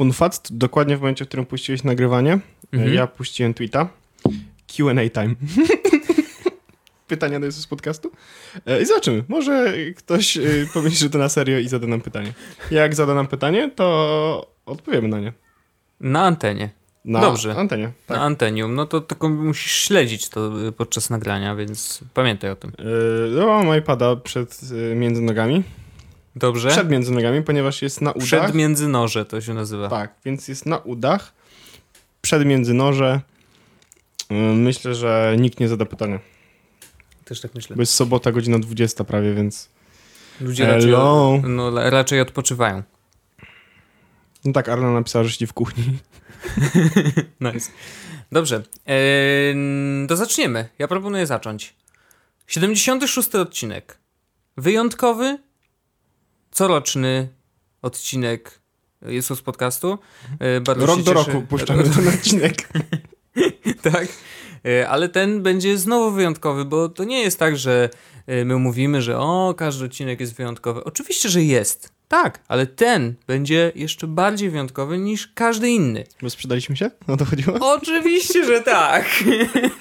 fun fact, dokładnie w momencie, w którym puściłeś nagrywanie, Mhm. ja puściłem tweeta. Q&A time. Pytania do z podcastu. E, I zobaczymy. Może ktoś e, pomyśli, że to na serio i zada nam pytanie. Jak zada nam pytanie, to odpowiemy na nie. Na antenie. Na Dobrze. antenie. Tak. Na antenium. No to tylko musisz śledzić to y, podczas nagrania, więc pamiętaj o tym. E, Ja mam iPada przed e, między nogami. Dobrze? Przed między nogami, ponieważ jest na udach. Przed międzynoże to się nazywa. Tak, więc jest na udach. Przed międzynoże. E, Myślę, że nikt nie zada pytania. Też tak myślę. Bo jest sobota, godzina 20 prawie, więc... Ludzie raczej, Hello. no, raczej odpoczywają. No tak, Arna napisała, że siedzi w kuchni. Nice. Dobrze. Eee, to zaczniemy. Ja proponuję zacząć. 76 odcinek. Wyjątkowy, coroczny odcinek Jesus Podcastu. E, bardzo Rok do cieszę- roku puszczamy ten odcinek. tak. E, Ale ten będzie znowu wyjątkowy, bo to nie jest tak, że e, my mówimy, że o, każdy odcinek jest wyjątkowy. Oczywiście, że jest. Tak, ale ten będzie jeszcze bardziej wyjątkowy niż każdy inny. Bo sprzedaliśmy się? No to chodziło? Oczywiście, że tak.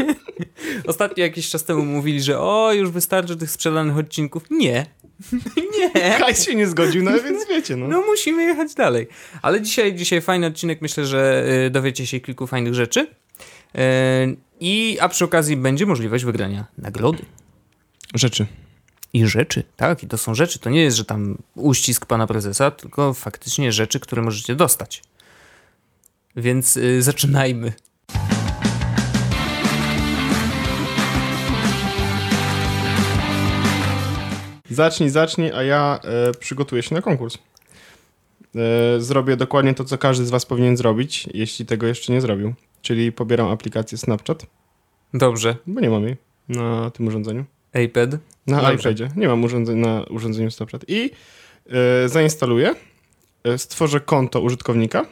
Ostatnio jakiś czas temu mówili, że o, już wystarczy tych sprzedanych odcinków. Nie. Nie. Kajs się nie zgodził, no więc wiecie, no. No musimy jechać dalej. Ale dzisiaj, dzisiaj fajny odcinek, myślę, że y, dowiecie się kilku fajnych rzeczy. Y, I, a przy okazji będzie możliwość wygrania nagrody. Rzeczy. I rzeczy, tak, i to są rzeczy. To nie jest, że tam uścisk pana prezesa, tylko faktycznie rzeczy, które możecie dostać. Więc y, zaczynajmy. Zacznij, zacznij, a ja e, przygotuję się na konkurs. E, zrobię dokładnie to, co każdy z was powinien zrobić, jeśli tego jeszcze nie zrobił. Czyli pobieram aplikację Snapchat, Dobrze. bo nie mam jej na tym urządzeniu. iPad. Na Dobrze. iPadzie. Nie mam urządzeń, na urządzeniu Snapchat. I e, zainstaluję, e, stworzę konto użytkownika,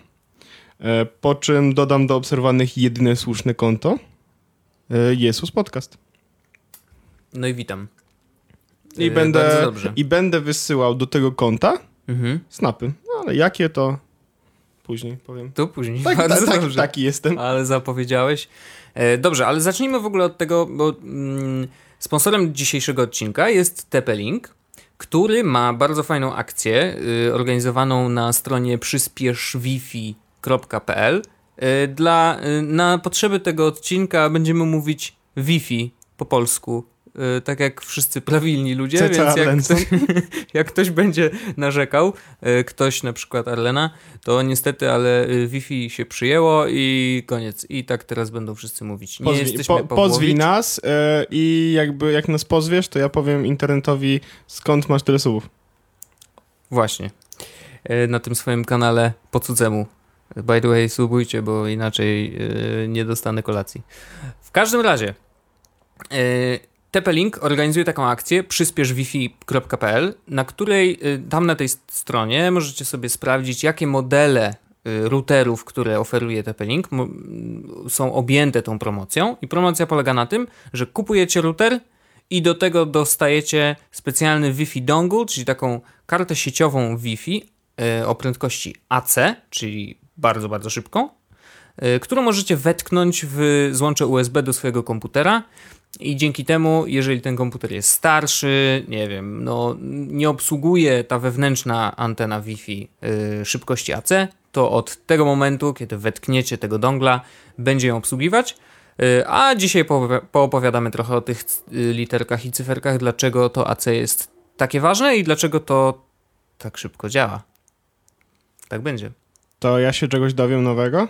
e, po czym dodam do obserwowanych jedyne słuszne konto. Jesus Podcast. No i witam. I, będę. I będę wysyłał do tego konta Mhm. snapy. No, ale jakie to później powiem. To później. Tak, bardzo tak, tak, dobrze. taki jestem. Ale zapowiedziałeś. Dobrze, ale zacznijmy w ogóle od tego, bo mm, sponsorem dzisiejszego odcinka jest TP-Link, który ma bardzo fajną akcję y, organizowaną na stronie przyspieszwifi.pl. Y, dla, y, na potrzeby tego odcinka będziemy mówić Wi-Fi po polsku. Y, Tak jak wszyscy prawilni ludzie, Ceca więc jak Arlenson. ktoś, jak ktoś będzie narzekał, y, ktoś na przykład Arlena, to niestety, ale y, Wi-Fi się przyjęło i koniec. I tak teraz będą wszyscy mówić. Nie Pozwij, jesteśmy po, pozwij nas e, i jakby jak nas pozwiesz, to ja powiem internetowi skąd masz tyle subów. Właśnie. E, Na tym swoim kanale po cudzemu. By the way, subujcie, bo inaczej e, nie dostanę kolacji. W każdym razie, TP-Link organizuje taką akcję przyspieszwifi.pl, na której e, tam na tej stronie możecie sobie sprawdzić, jakie modele e, routerów, które oferuje TP-Link, są objęte tą promocją. I promocja polega na tym, że kupujecie router i do tego dostajecie specjalny Wi-Fi dongle, czyli taką kartę sieciową Wi-Fi e, o prędkości AC, czyli bardzo, bardzo szybką, którą możecie wetknąć w złącze USB do swojego komputera. I dzięki temu, jeżeli ten komputer jest starszy, nie wiem, no nie obsługuje ta wewnętrzna antena Wi-Fi y, szybkości AC, to od tego momentu, kiedy wetkniecie tego dongla, będzie ją obsługiwać. Y, A dzisiaj poowi- poopowiadamy trochę o tych y, literkach i cyferkach, dlaczego to AC jest takie ważne i dlaczego to tak szybko działa. Tak będzie. To ja się czegoś dowiem nowego?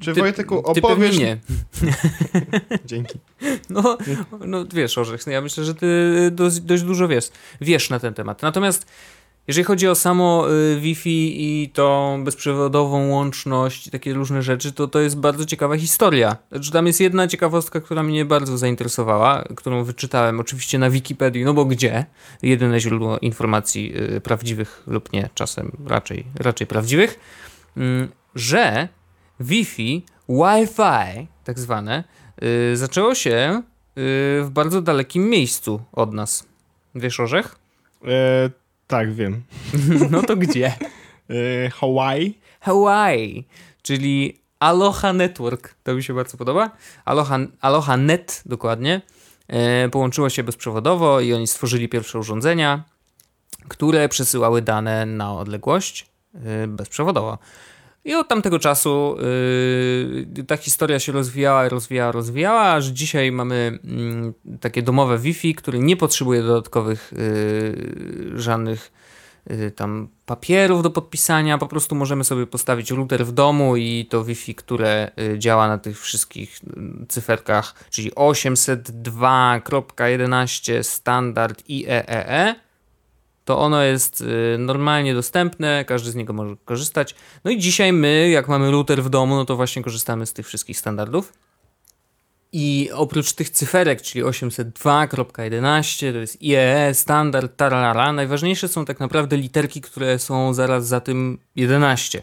Czy Ty- Wojteku Ty opowiesz... nie. Dzięki. No, no wiesz, Orzech, ja myślę, że ty dość, dość dużo wiesz, wiesz na ten temat. Natomiast jeżeli chodzi o samo y, Wi-Fi i tą bezprzewodową łączność i takie różne rzeczy, to to jest bardzo ciekawa historia. Znaczy, tam jest jedna ciekawostka, która mnie bardzo zainteresowała, którą wyczytałem oczywiście na Wikipedii, no bo gdzie? Jedyne źródło informacji y, prawdziwych lub nie, czasem raczej, raczej prawdziwych, mm, że Wi-Fi, Wi-Fi tak zwane, y, zaczęło się y, w bardzo dalekim miejscu od nas. Wiesz, Orzech? E, tak, wiem. No to gdzie? E, Hawaii. Hawaii, czyli Aloha Network. To mi się bardzo podoba. Aloha, Aloha Net dokładnie. E, połączyło się bezprzewodowo i oni stworzyli pierwsze urządzenia, które przesyłały dane na odległość e, bezprzewodowo. I od tamtego czasu yy, ta historia się rozwijała, rozwijała, rozwijała, aż dzisiaj mamy yy, takie domowe Wi-Fi, które nie potrzebuje dodatkowych yy, żadnych y, tam papierów do podpisania. Po prostu możemy sobie postawić router w domu i to Wi-Fi, które y, działa na tych wszystkich y, cyferkach, czyli 802.11 standard IEEE to ono jest y, normalnie dostępne, każdy z niego może korzystać. No i dzisiaj my, jak mamy router w domu, no to właśnie korzystamy z tych wszystkich standardów. I oprócz tych cyferek, czyli 802.11, to jest IEE, standard, tarara, najważniejsze są tak naprawdę literki, które są zaraz za tym 11.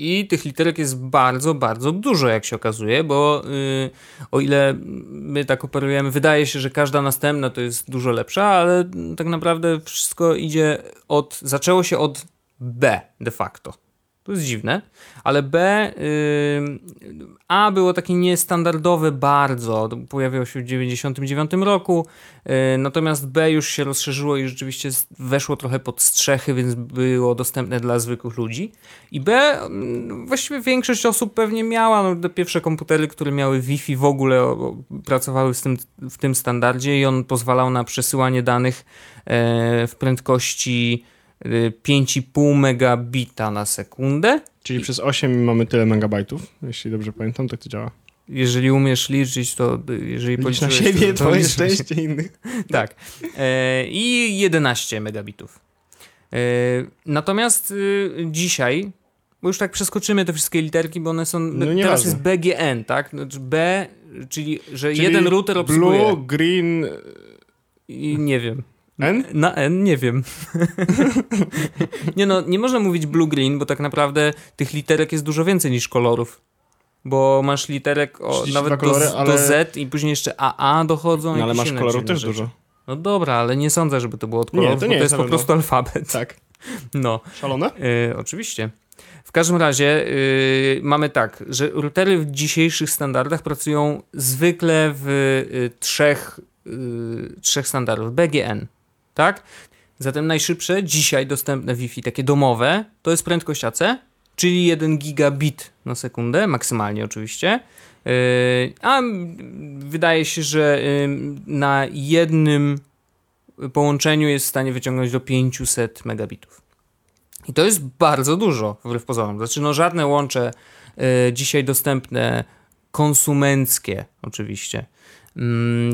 I tych literek jest bardzo, bardzo dużo, jak się okazuje, bo yy, o ile my tak operujemy, wydaje się, że każda następna to jest dużo lepsza, ale tak naprawdę wszystko idzie od. Zaczęło się od B de facto. To jest dziwne, ale B, A było takie niestandardowe bardzo, pojawiło się w 1999 roku, yy, natomiast B już się rozszerzyło i rzeczywiście weszło trochę pod strzechy, więc było dostępne dla zwykłych ludzi. I B, właściwie większość osób pewnie miała, no, te pierwsze komputery, które miały Wi-Fi w ogóle pracowały w tym, w tym standardzie i on pozwalał na przesyłanie danych yy, w prędkości 5,5 megabita na sekundę. Czyli I... przez 8 mamy tyle megabajtów, jeśli dobrze pamiętam, tak to działa. Jeżeli umiesz liczyć, to jeżeli Licz na siebie, to, twoje szczęście innych. tak. E, I 11 megabitów. E, natomiast e, dzisiaj, bo już tak przeskoczymy te wszystkie literki, bo one są. No teraz jest BGN, tak? Znaczy B, czyli że czyli jeden router obsługuje. Blue, green. I nie wiem. N? Na N nie wiem. nie no, nie można mówić blue-green, bo tak naprawdę tych literek jest dużo więcej niż kolorów. Bo masz literek o, nawet kolory, do, ale... do, Z i później jeszcze AA dochodzą. No, ale masz kolorów też rzeczy. dużo. No dobra, ale nie sądzę, żeby to było od kolorów, nie, to nie bo to jest, jest po prostu alfabet. Tak. No. Szalone? Y, oczywiście. W każdym razie yy, mamy tak, że routery w dzisiejszych standardach pracują zwykle w y, trzech, y, trzech standardów. BGN, tak? Zatem najszybsze dzisiaj dostępne Wi-Fi, takie domowe, to jest prędkość AC, czyli 1 gigabit na sekundę, maksymalnie oczywiście. Yy, a wydaje się, że na jednym połączeniu jest w stanie wyciągnąć do 500 megabitów. I to jest bardzo dużo, wbrew pozorom. Znaczy, no żadne łącze yy, dzisiaj dostępne, konsumenckie oczywiście,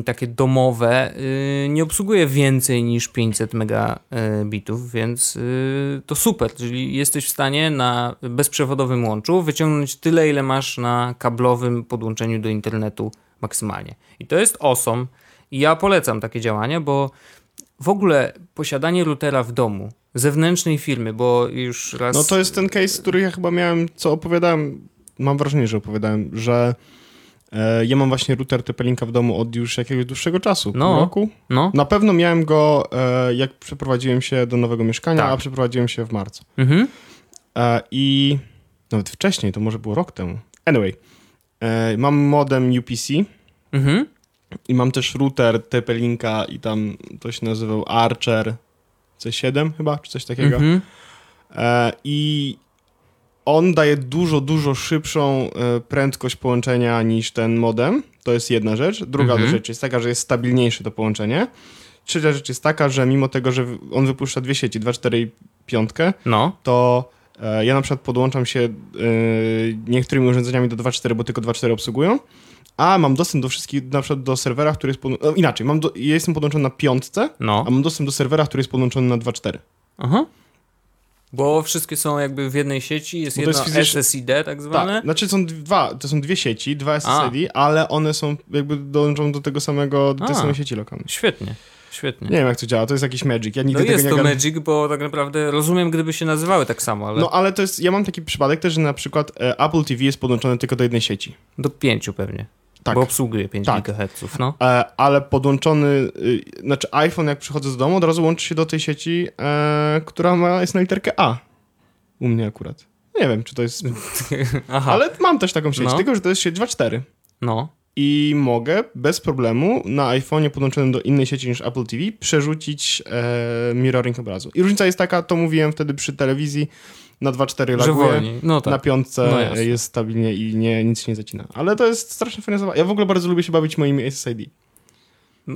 takie domowe y, nie obsługuje więcej niż 500 megabitów, więc y, to super, czyli jesteś w stanie na bezprzewodowym łączu wyciągnąć tyle, ile masz na kablowym podłączeniu do internetu maksymalnie. I to jest awesome i ja polecam takie działania, bo w ogóle posiadanie routera w domu, zewnętrznej firmy, bo już raz... No to jest ten case, który ja chyba miałem, co opowiadałem, mam wrażenie, że opowiadałem, że ja mam właśnie router TP-Linka w domu od już jakiegoś dłuższego czasu, no, roku. No. Na pewno miałem go, e, jak przeprowadziłem się do nowego mieszkania, tak. a przeprowadziłem się w marcu. Mhm. E, I nawet wcześniej, to może było rok temu. Anyway, mam modem UPC mhm. i mam też router TP-Linka i tam to się nazywał Archer C7 chyba, czy coś takiego. Mhm. I on daje dużo, dużo szybszą e, prędkość połączenia niż ten modem. To jest jedna rzecz. Druga mhm. rzecz jest taka, że jest stabilniejsze to połączenie. Trzecia rzecz jest taka, że mimo tego, że on wypuszcza dwie sieci, 2, 4 i 5, no. to e, ja na przykład podłączam się e, niektórymi urządzeniami do 2.4, bo tylko 2.4 obsługują, a mam dostęp do wszystkich, na przykład do serwera, który jest podłączony, no, inaczej, mam do, ja jestem podłączony na piątce, no. a mam dostęp do serwera, który jest podłączony na 2.4. Aha. Bo wszystkie są jakby w jednej sieci, jest jedno jest fizycz... SSID tak zwane. Tak, znaczy są dwa, to są dwie sieci, dwa SSID, A. ale one są jakby dążą do tego samego, do tej samej sieci lokalnej. Świetnie. Świetnie. Nie wiem, jak to działa, to jest jakiś Magic. Ja nigdy no jest tego nie to Magic, bo tak naprawdę rozumiem, gdyby się nazywały tak samo, ale... No, ale to jest, ja mam taki przypadek też, że na przykład e, Apple TV jest podłączone tylko do jednej sieci. Do pięciu pewnie. Tak. Bo obsługuje 5 tak. GHz, no. E, ale podłączony, y, znaczy iPhone jak przychodzę z domu, od razu łączy się do tej sieci, e, która ma, jest na literkę A. U mnie akurat. Nie wiem, czy to jest... Aha, Ale mam też taką sieć, No. tylko że to jest sieć 2.4. no. I mogę bez problemu na iPhone'ie podłączonym do innej sieci niż Apple TV przerzucić e, mirroring obrazu. I różnica jest taka, to mówiłem wtedy przy telewizji, na 2.4 Że laguje. No tak. na piątce No jest stabilnie i nie, nic się nie zacina. Ale to jest strasznie fajna zabawa. Ja w ogóle bardzo lubię się bawić moimi SSID.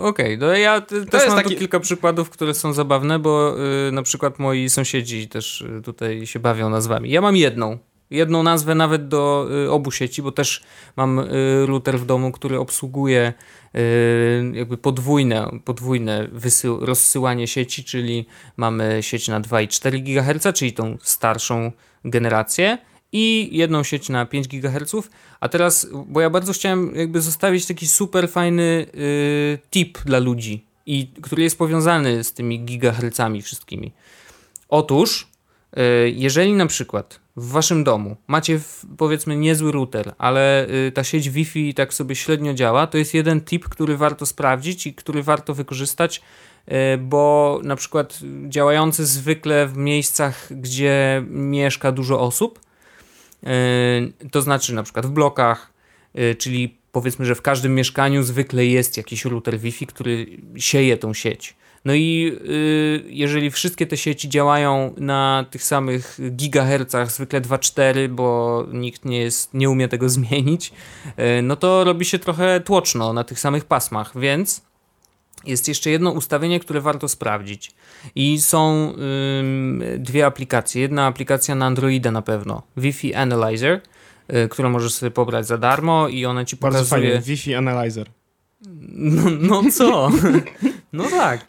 Okej, no ja też jest mam taki- tu kilka przykładów, które są zabawne, bo y, na przykład moi sąsiedzi też y, tutaj się bawią nazwami. Ja mam jedną. Jedną nazwę nawet do y, obu sieci, bo też mam y, router w domu, który obsługuje y, jakby podwójne, podwójne wysył, rozsyłanie sieci, czyli mamy sieć na 2,4 GHz, czyli tą starszą generację i jedną sieć na 5 GHz. A teraz, bo ja bardzo chciałem jakby zostawić taki super fajny tip dla ludzi, i, który jest powiązany z tymi gigahercami wszystkimi. Otóż, jeżeli na przykład w waszym domu macie powiedzmy niezły router, ale y, ta sieć Wi-Fi tak sobie średnio działa, to jest jeden tip, który warto sprawdzić i który warto wykorzystać, y, bo na przykład działający zwykle w miejscach, gdzie mieszka dużo osób, y, to znaczy na przykład w blokach, czyli powiedzmy, że w każdym mieszkaniu zwykle jest jakiś router Wi-Fi, który sieje tą sieć. No i y, jeżeli wszystkie te sieci działają na tych samych gigahercach, zwykle 2,4, bo nikt nie, jest, nie umie tego zmienić, y, no to robi się trochę tłoczno na tych samych pasmach, więc jest jeszcze jedno ustawienie, które warto sprawdzić. I są dwie aplikacje. Jedna aplikacja na Androida na pewno, Wi-Fi Analyzer, y, którą możesz sobie pobrać za darmo i ona ci Bardzo pokazuje... fajnie. Wi-Fi Analyzer. No, no co? No tak.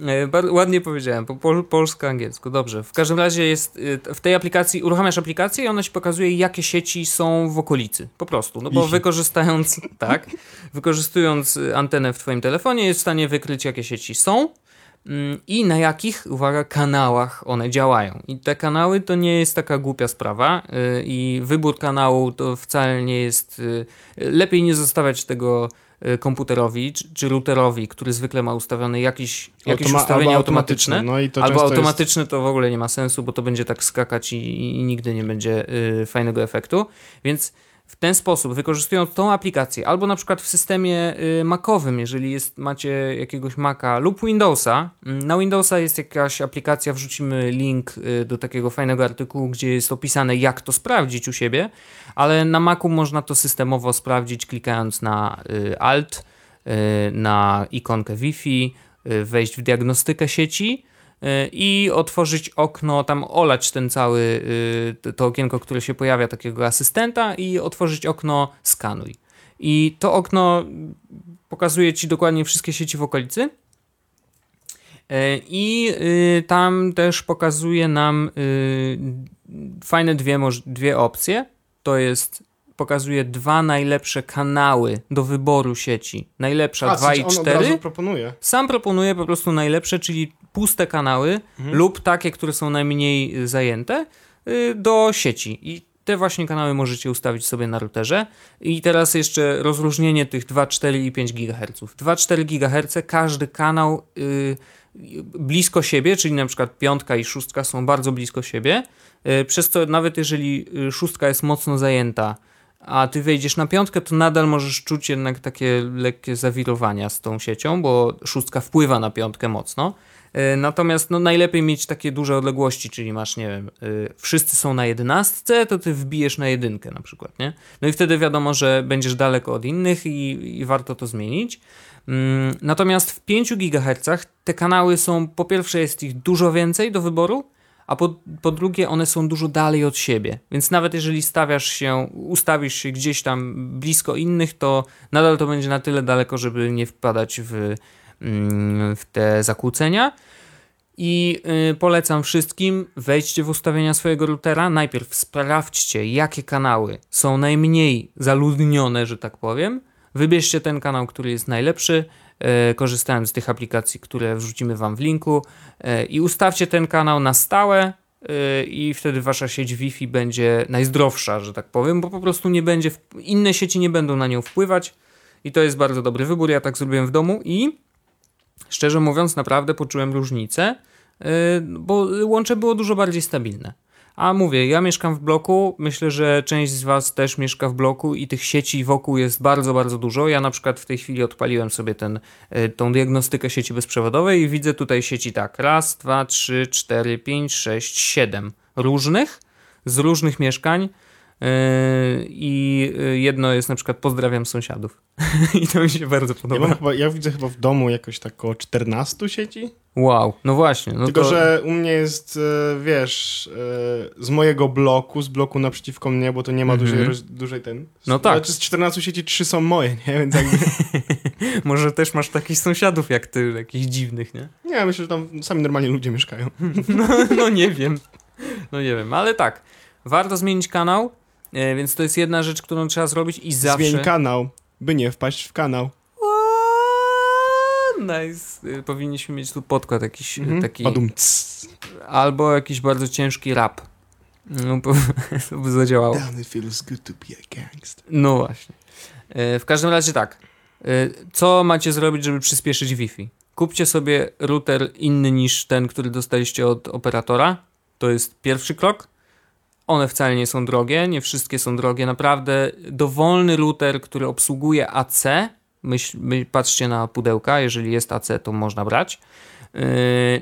E, Bardzo ładnie powiedziałem, po pol, polsko-angielsku, dobrze. W każdym razie jest y, w tej aplikacji, uruchamiasz aplikację i ona ci pokazuje, jakie sieci są w okolicy. Po prostu. No bo wykorzystając, tak, wykorzystując y, antenę w twoim telefonie, jest w stanie wykryć, jakie sieci są mm, i na jakich, uwaga, kanałach one działają. I te kanały to nie jest taka głupia sprawa i wybór kanału to wcale nie jest... Lepiej nie zostawiać tego komputerowi czy, czy routerowi, który zwykle ma ustawione jakiś, jakieś Automa- ustawienie albo automatyczne. No Albo automatyczne to w ogóle nie ma sensu, bo to będzie tak skakać i, i nigdy nie będzie y, fajnego efektu. Więc w ten sposób, wykorzystując tą aplikację, albo na przykład w systemie y, Macowym, jeżeli jest, macie jakiegoś Maca lub Windowsa, mm, na Windowsa jest jakaś aplikacja, wrzucimy link y, do takiego fajnego artykułu, gdzie jest opisane, jak to sprawdzić u siebie, ale na Macu można to systemowo sprawdzić, klikając na y, Alt, na ikonkę Wi-Fi, wejść w diagnostykę sieci i otworzyć okno, tam olać ten cały, y, to- okienko, które się pojawia, takiego asystenta i otworzyć okno skanuj. I to okno pokazuje ci dokładnie wszystkie sieci w okolicy. E, I y, tam też pokazuje nam y, fajne dwie, dwie opcje. To jest pokazuje dwa najlepsze kanały do wyboru sieci. Najlepsza A, 2 coś i on od 4. razu proponuje. Sam proponuję po prostu najlepsze, czyli puste kanały Mhm. lub takie, które są najmniej y, zajęte y, do sieci. I te właśnie kanały możecie ustawić sobie na routerze. I teraz jeszcze rozróżnienie tych 2, 4 i 5 GHz. 2-4 GHz, każdy kanał y, blisko siebie, czyli na przykład piątka i szóstka są bardzo blisko siebie, przez co nawet jeżeli szóstka jest mocno zajęta, a ty wejdziesz na piątkę, to nadal możesz czuć jednak takie lekkie zawirowania z tą siecią, bo szóstka wpływa na piątkę mocno. Y, Natomiast no, najlepiej mieć takie duże odległości, czyli masz, nie wiem, y, wszyscy są na jedenastce, to ty wbijesz na jedynkę na przykład, nie? No i wtedy wiadomo, że będziesz daleko od innych i, i warto to zmienić. Mm, Natomiast w 5 GHz te kanały są, po pierwsze jest ich dużo więcej do wyboru, a po, po drugie one są dużo dalej od siebie. Więc nawet jeżeli stawiasz się, ustawisz się gdzieś tam blisko innych, to nadal to będzie na tyle daleko, żeby nie wpadać w, mm, w te zakłócenia. I y, polecam wszystkim, wejdźcie w ustawienia swojego routera. Najpierw sprawdźcie, jakie kanały są najmniej zaludnione, że tak powiem. Wybierzcie ten kanał, który jest najlepszy, korzystając z tych aplikacji, które wrzucimy Wam w linku e, i ustawcie ten kanał na stałe e, i wtedy Wasza sieć Wi-Fi będzie najzdrowsza, że tak powiem, bo po prostu nie będzie, inne sieci nie będą na nią wpływać i to jest bardzo dobry wybór. Ja tak zrobiłem w domu i szczerze mówiąc naprawdę poczułem różnicę, e, bo łącze było dużo bardziej stabilne. A mówię, ja mieszkam w bloku, myślę, że część z Was też mieszka w bloku i tych sieci wokół jest bardzo, bardzo dużo. Ja na przykład w tej chwili odpaliłem sobie ten, y, tą diagnostykę sieci bezprzewodowej i widzę tutaj sieci tak, raz, dwa, trzy, cztery, pięć, sześć, siedem różnych, z różnych mieszkań. Yy, I yy, jedno jest na przykład pozdrawiam sąsiadów. I to mi się bardzo Ja, podoba. mam chyba, ja widzę chyba w domu jakoś tak około 14 sieci. Wow, no właśnie. No Tylko, to... że u mnie jest, e, wiesz, e, z mojego bloku, z bloku naprzeciwko mnie, bo to nie ma Mhm. dużej, dużej ten. No tak. Znaczy z 14 sieci 3 są moje, nie? Więc jakby, Może też masz takich sąsiadów jak ty, jakichś dziwnych, nie? nie, myślę, że tam sami normalnie ludzie mieszkają. No, no nie wiem. No nie wiem, ale tak. Warto zmienić kanał, e, więc to jest jedna rzecz, którą trzeba zrobić i zawsze... Zmień kanał, by nie wpaść w kanał. Nice. E, Powinniśmy mieć tu podkład jakiś e, Mhm. taki... Albo jakiś bardzo ciężki rap. No, bo, to by zadziałało. It feels good to be a gangster. No właśnie. E, W każdym razie tak. E, Co macie zrobić, żeby przyspieszyć Wi-Fi? Kupcie sobie router inny niż ten, który dostaliście od operatora. To jest pierwszy krok. One wcale nie są drogie, nie wszystkie są drogie. Naprawdę dowolny router, który obsługuje AC, myśl, my, patrzcie na pudełka, jeżeli jest AC, to można brać. Yy,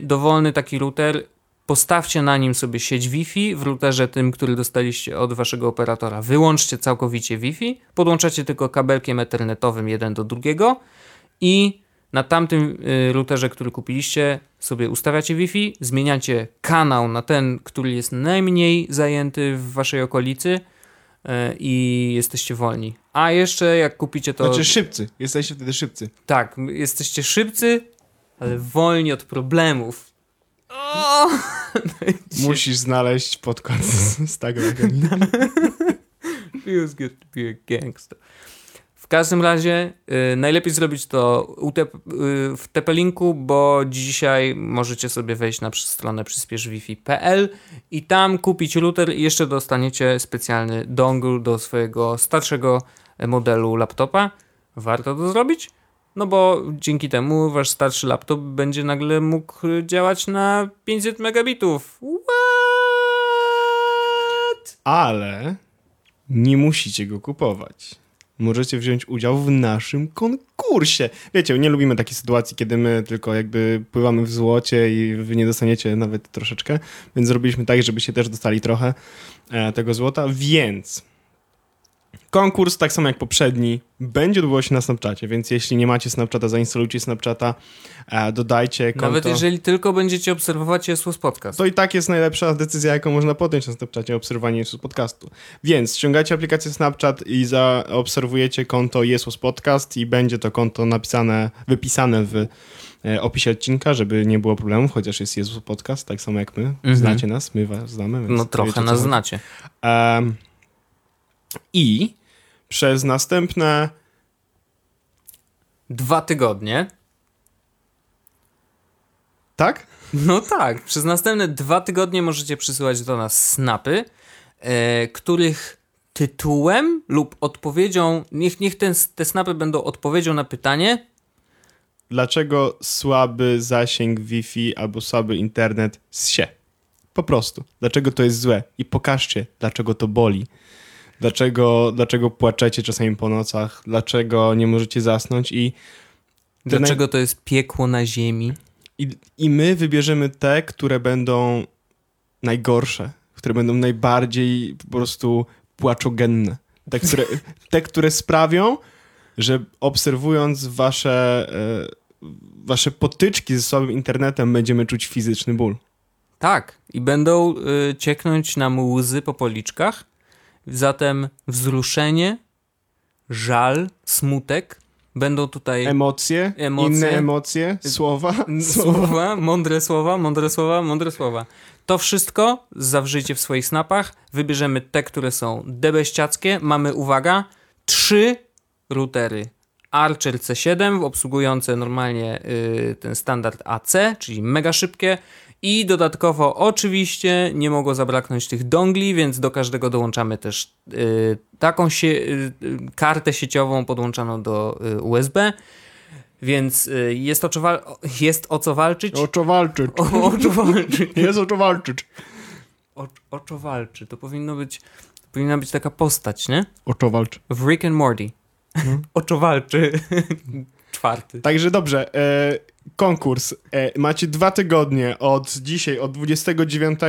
dowolny taki router, postawcie na nim sobie sieć Wi-Fi w routerze tym, który dostaliście od waszego operatora. Wyłączcie całkowicie Wi-Fi, podłączacie tylko kabelkiem ethernetowym jeden do drugiego i na tamtym y, routerze, który kupiliście, sobie ustawiacie Wi-Fi, zmieniacie kanał na ten, który jest najmniej zajęty w waszej okolicy y, i jesteście wolni. A jeszcze jak kupicie to... Znaczy szybcy, jesteście wtedy szybcy. Tak, jesteście szybcy, ale wolni od problemów. O! Musisz znaleźć podkład z, tego. Feels good to be a gangster. Każdym razie y, najlepiej zrobić to y, w TP-Linku, bo dzisiaj możecie sobie wejść na stronę przyspieszwifi.pl i tam kupić router i jeszcze dostaniecie specjalny dongle do swojego starszego modelu laptopa. Warto to zrobić, no bo dzięki temu wasz starszy laptop będzie nagle mógł działać na 500 megabitów. What? Ale nie musicie go kupować. Możecie wziąć udział w naszym konkursie. Wiecie, nie lubimy takiej sytuacji, kiedy my tylko jakby pływamy w złocie i wy nie dostaniecie nawet troszeczkę, więc zrobiliśmy tak, żebyście też dostali trochę e, tego złota, więc konkurs, tak samo jak poprzedni, będzie odbywał się na Snapchacie, więc jeśli nie macie Snapchata, zainstalujcie Snapchata, e, dodajcie konto. Nawet jeżeli tylko będziecie obserwować Jesus Podcast. To i tak jest najlepsza decyzja, jaką można podjąć na Snapchacie, obserwowanie Jesus Podcastu. Więc ściągacie aplikację Snapchat i zaobserwujecie konto Jesus Podcast i będzie to konto napisane, wypisane w e, opisie odcinka, żeby nie było problemów, chociaż jest Jesus Podcast, tak samo jak my. Mhm. Znacie nas, my was znamy. No trochę nas znacie. I przez następne Dwa tygodnie. tak? No tak, przez następne dwa tygodnie możecie przysyłać do nas snapy, e, których tytułem lub odpowiedzią, niech, niech ten, te snapy będą odpowiedzią na pytanie, Dlaczego słaby zasięg Wi-Fi albo słaby internet się? Po prostu. Dlaczego to jest złe? I pokażcie, dlaczego to boli. Dlaczego, dlaczego płaczecie czasami po nocach? Dlaczego nie możecie zasnąć? I, dlaczego to jest piekło na ziemi. i, I my wybierzemy te, które będą najgorsze, które będą najbardziej po prostu płaczogenne. Te, które, te, które sprawią, że obserwując wasze, e, wasze potyczki ze słabym internetem, będziemy czuć fizyczny ból. Tak, i będą y, cieknąć nam łzy po policzkach, zatem wzruszenie, żal, smutek będą tutaj... Emocje, Emocje. inne emocje, słowa, słowa. Słowa, mądre słowa, mądre słowa, mądre słowa. To wszystko zawrzyjcie w swoich snapach. Wybierzemy te, które są debeściackie. Mamy, uwaga, trzy routery. Archer C7 obsługujące normalnie y, ten standard AC, czyli mega szybkie. I dodatkowo oczywiście nie mogło zabraknąć tych dongli, więc do każdego dołączamy też y, taką sie- y, y, kartę sieciową podłączaną do y, USB. Więc y, jest o, co jest o co walczyć. O co walczyć? O, o co walczyć. Jest o co walczyć. Ocz, oczowalczy. To powinno być, powinna być taka postać, nie? Oczowalcz. W Rick and Morty. Mhm. Oczowalczy. Czwarty. Także dobrze, e, konkurs. E, macie dwa tygodnie od dzisiaj, od 29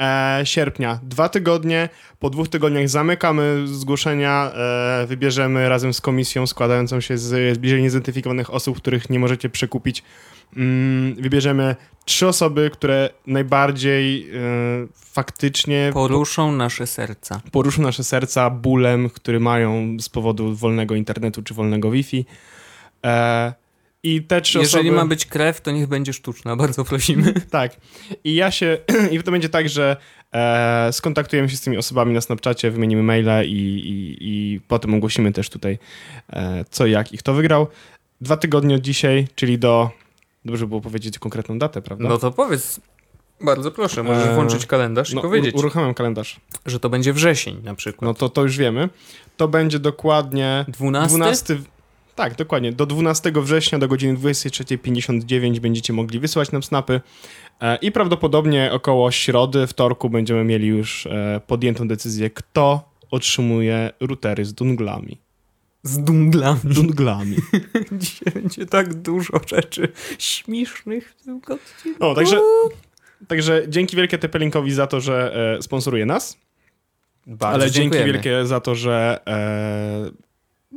e, sierpnia. Dwa tygodnie. Po dwóch tygodniach zamykamy zgłoszenia. E, wybierzemy razem z komisją składającą się z bliżej niezidentyfikowanych osób, których nie możecie przekupić. Mm, wybierzemy trzy osoby, które najbardziej faktycznie Poruszą nasze serca. poruszą nasze serca bólem, który mają z powodu wolnego internetu czy wolnego Wi-Fi. E, I te trzy Jeżeli osoby... ma być krew, to niech będzie sztuczna, bardzo prosimy. Tak. I ja się... I to będzie tak, że e, skontaktujemy się z tymi osobami na Snapchacie, wymienimy maile i, i, i potem ogłosimy też tutaj e, co, jak i kto wygrał. Dwa tygodnie od dzisiaj, czyli do... Dobrze było powiedzieć konkretną datę, prawda? No to powiedz. Bardzo proszę, możesz Eee, włączyć kalendarz i No, powiedzieć, ur- uruchamiam kalendarz. że to będzie wrzesień na przykład. No to, to już wiemy. To będzie dokładnie 12? 12. Tak, dokładnie. Do 12 września do godziny 23.59 będziecie mogli wysłać nam snapy e, i prawdopodobnie około środy, wtorku będziemy mieli już e, podjętą decyzję, kto otrzymuje routery z dunglami. Z dunglami. Dunglami. Dzisiaj będzie tak dużo rzeczy śmiesznych w tym odcinku. O, także, także dzięki wielkie Tepelinkowi za to, że e, sponsoruje nas, Bardzo ale dzięki wielkie za to, że e,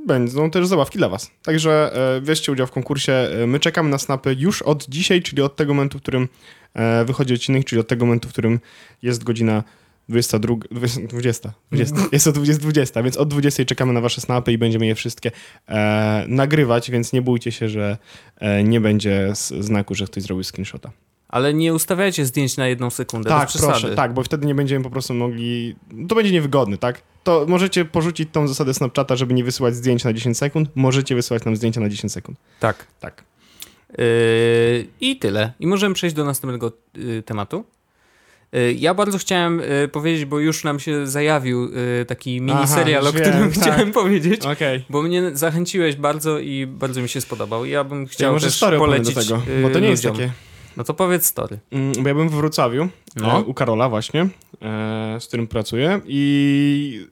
będą też zabawki dla was. Także e, weźcie udział w konkursie. E, My czekamy na snapy już od dzisiaj, czyli od tego momentu, w którym e, wychodzi odcinek, czyli od tego momentu, w którym jest godzina 22, 20, 20, 20. Jest o 20, 20, więc od 20 czekamy na wasze snapy i będziemy je wszystkie e, nagrywać, więc nie bójcie się, że e, nie będzie znaku, że ktoś zrobił screenshota. Ale nie ustawiajcie zdjęć na jedną sekundę, Tak, proszę, tak, bo wtedy nie będziemy po prostu mogli. To będzie niewygodny, tak? To możecie porzucić tą zasadę Snapchata, żeby nie wysyłać zdjęć na 10 sekund. Możecie wysyłać nam zdjęcia na 10 sekund. Tak. Tak. Yy, I tyle. I możemy przejść do następnego yy, tematu. Ja bardzo chciałem yy, powiedzieć, bo już nam się zajawił yy, taki miniserial, Aha, o którym wiem, tak. chciałem powiedzieć. Okej. Bo mnie zachęciłeś bardzo i bardzo mi się spodobał. Ja bym chciał Ja może też polecić do tego, bo to nie jest ludziom. takie. No to powiedz story. Mm, Bo ja byłem w Wrocławiu, No. e, u Karola właśnie, e, z którym pracuję i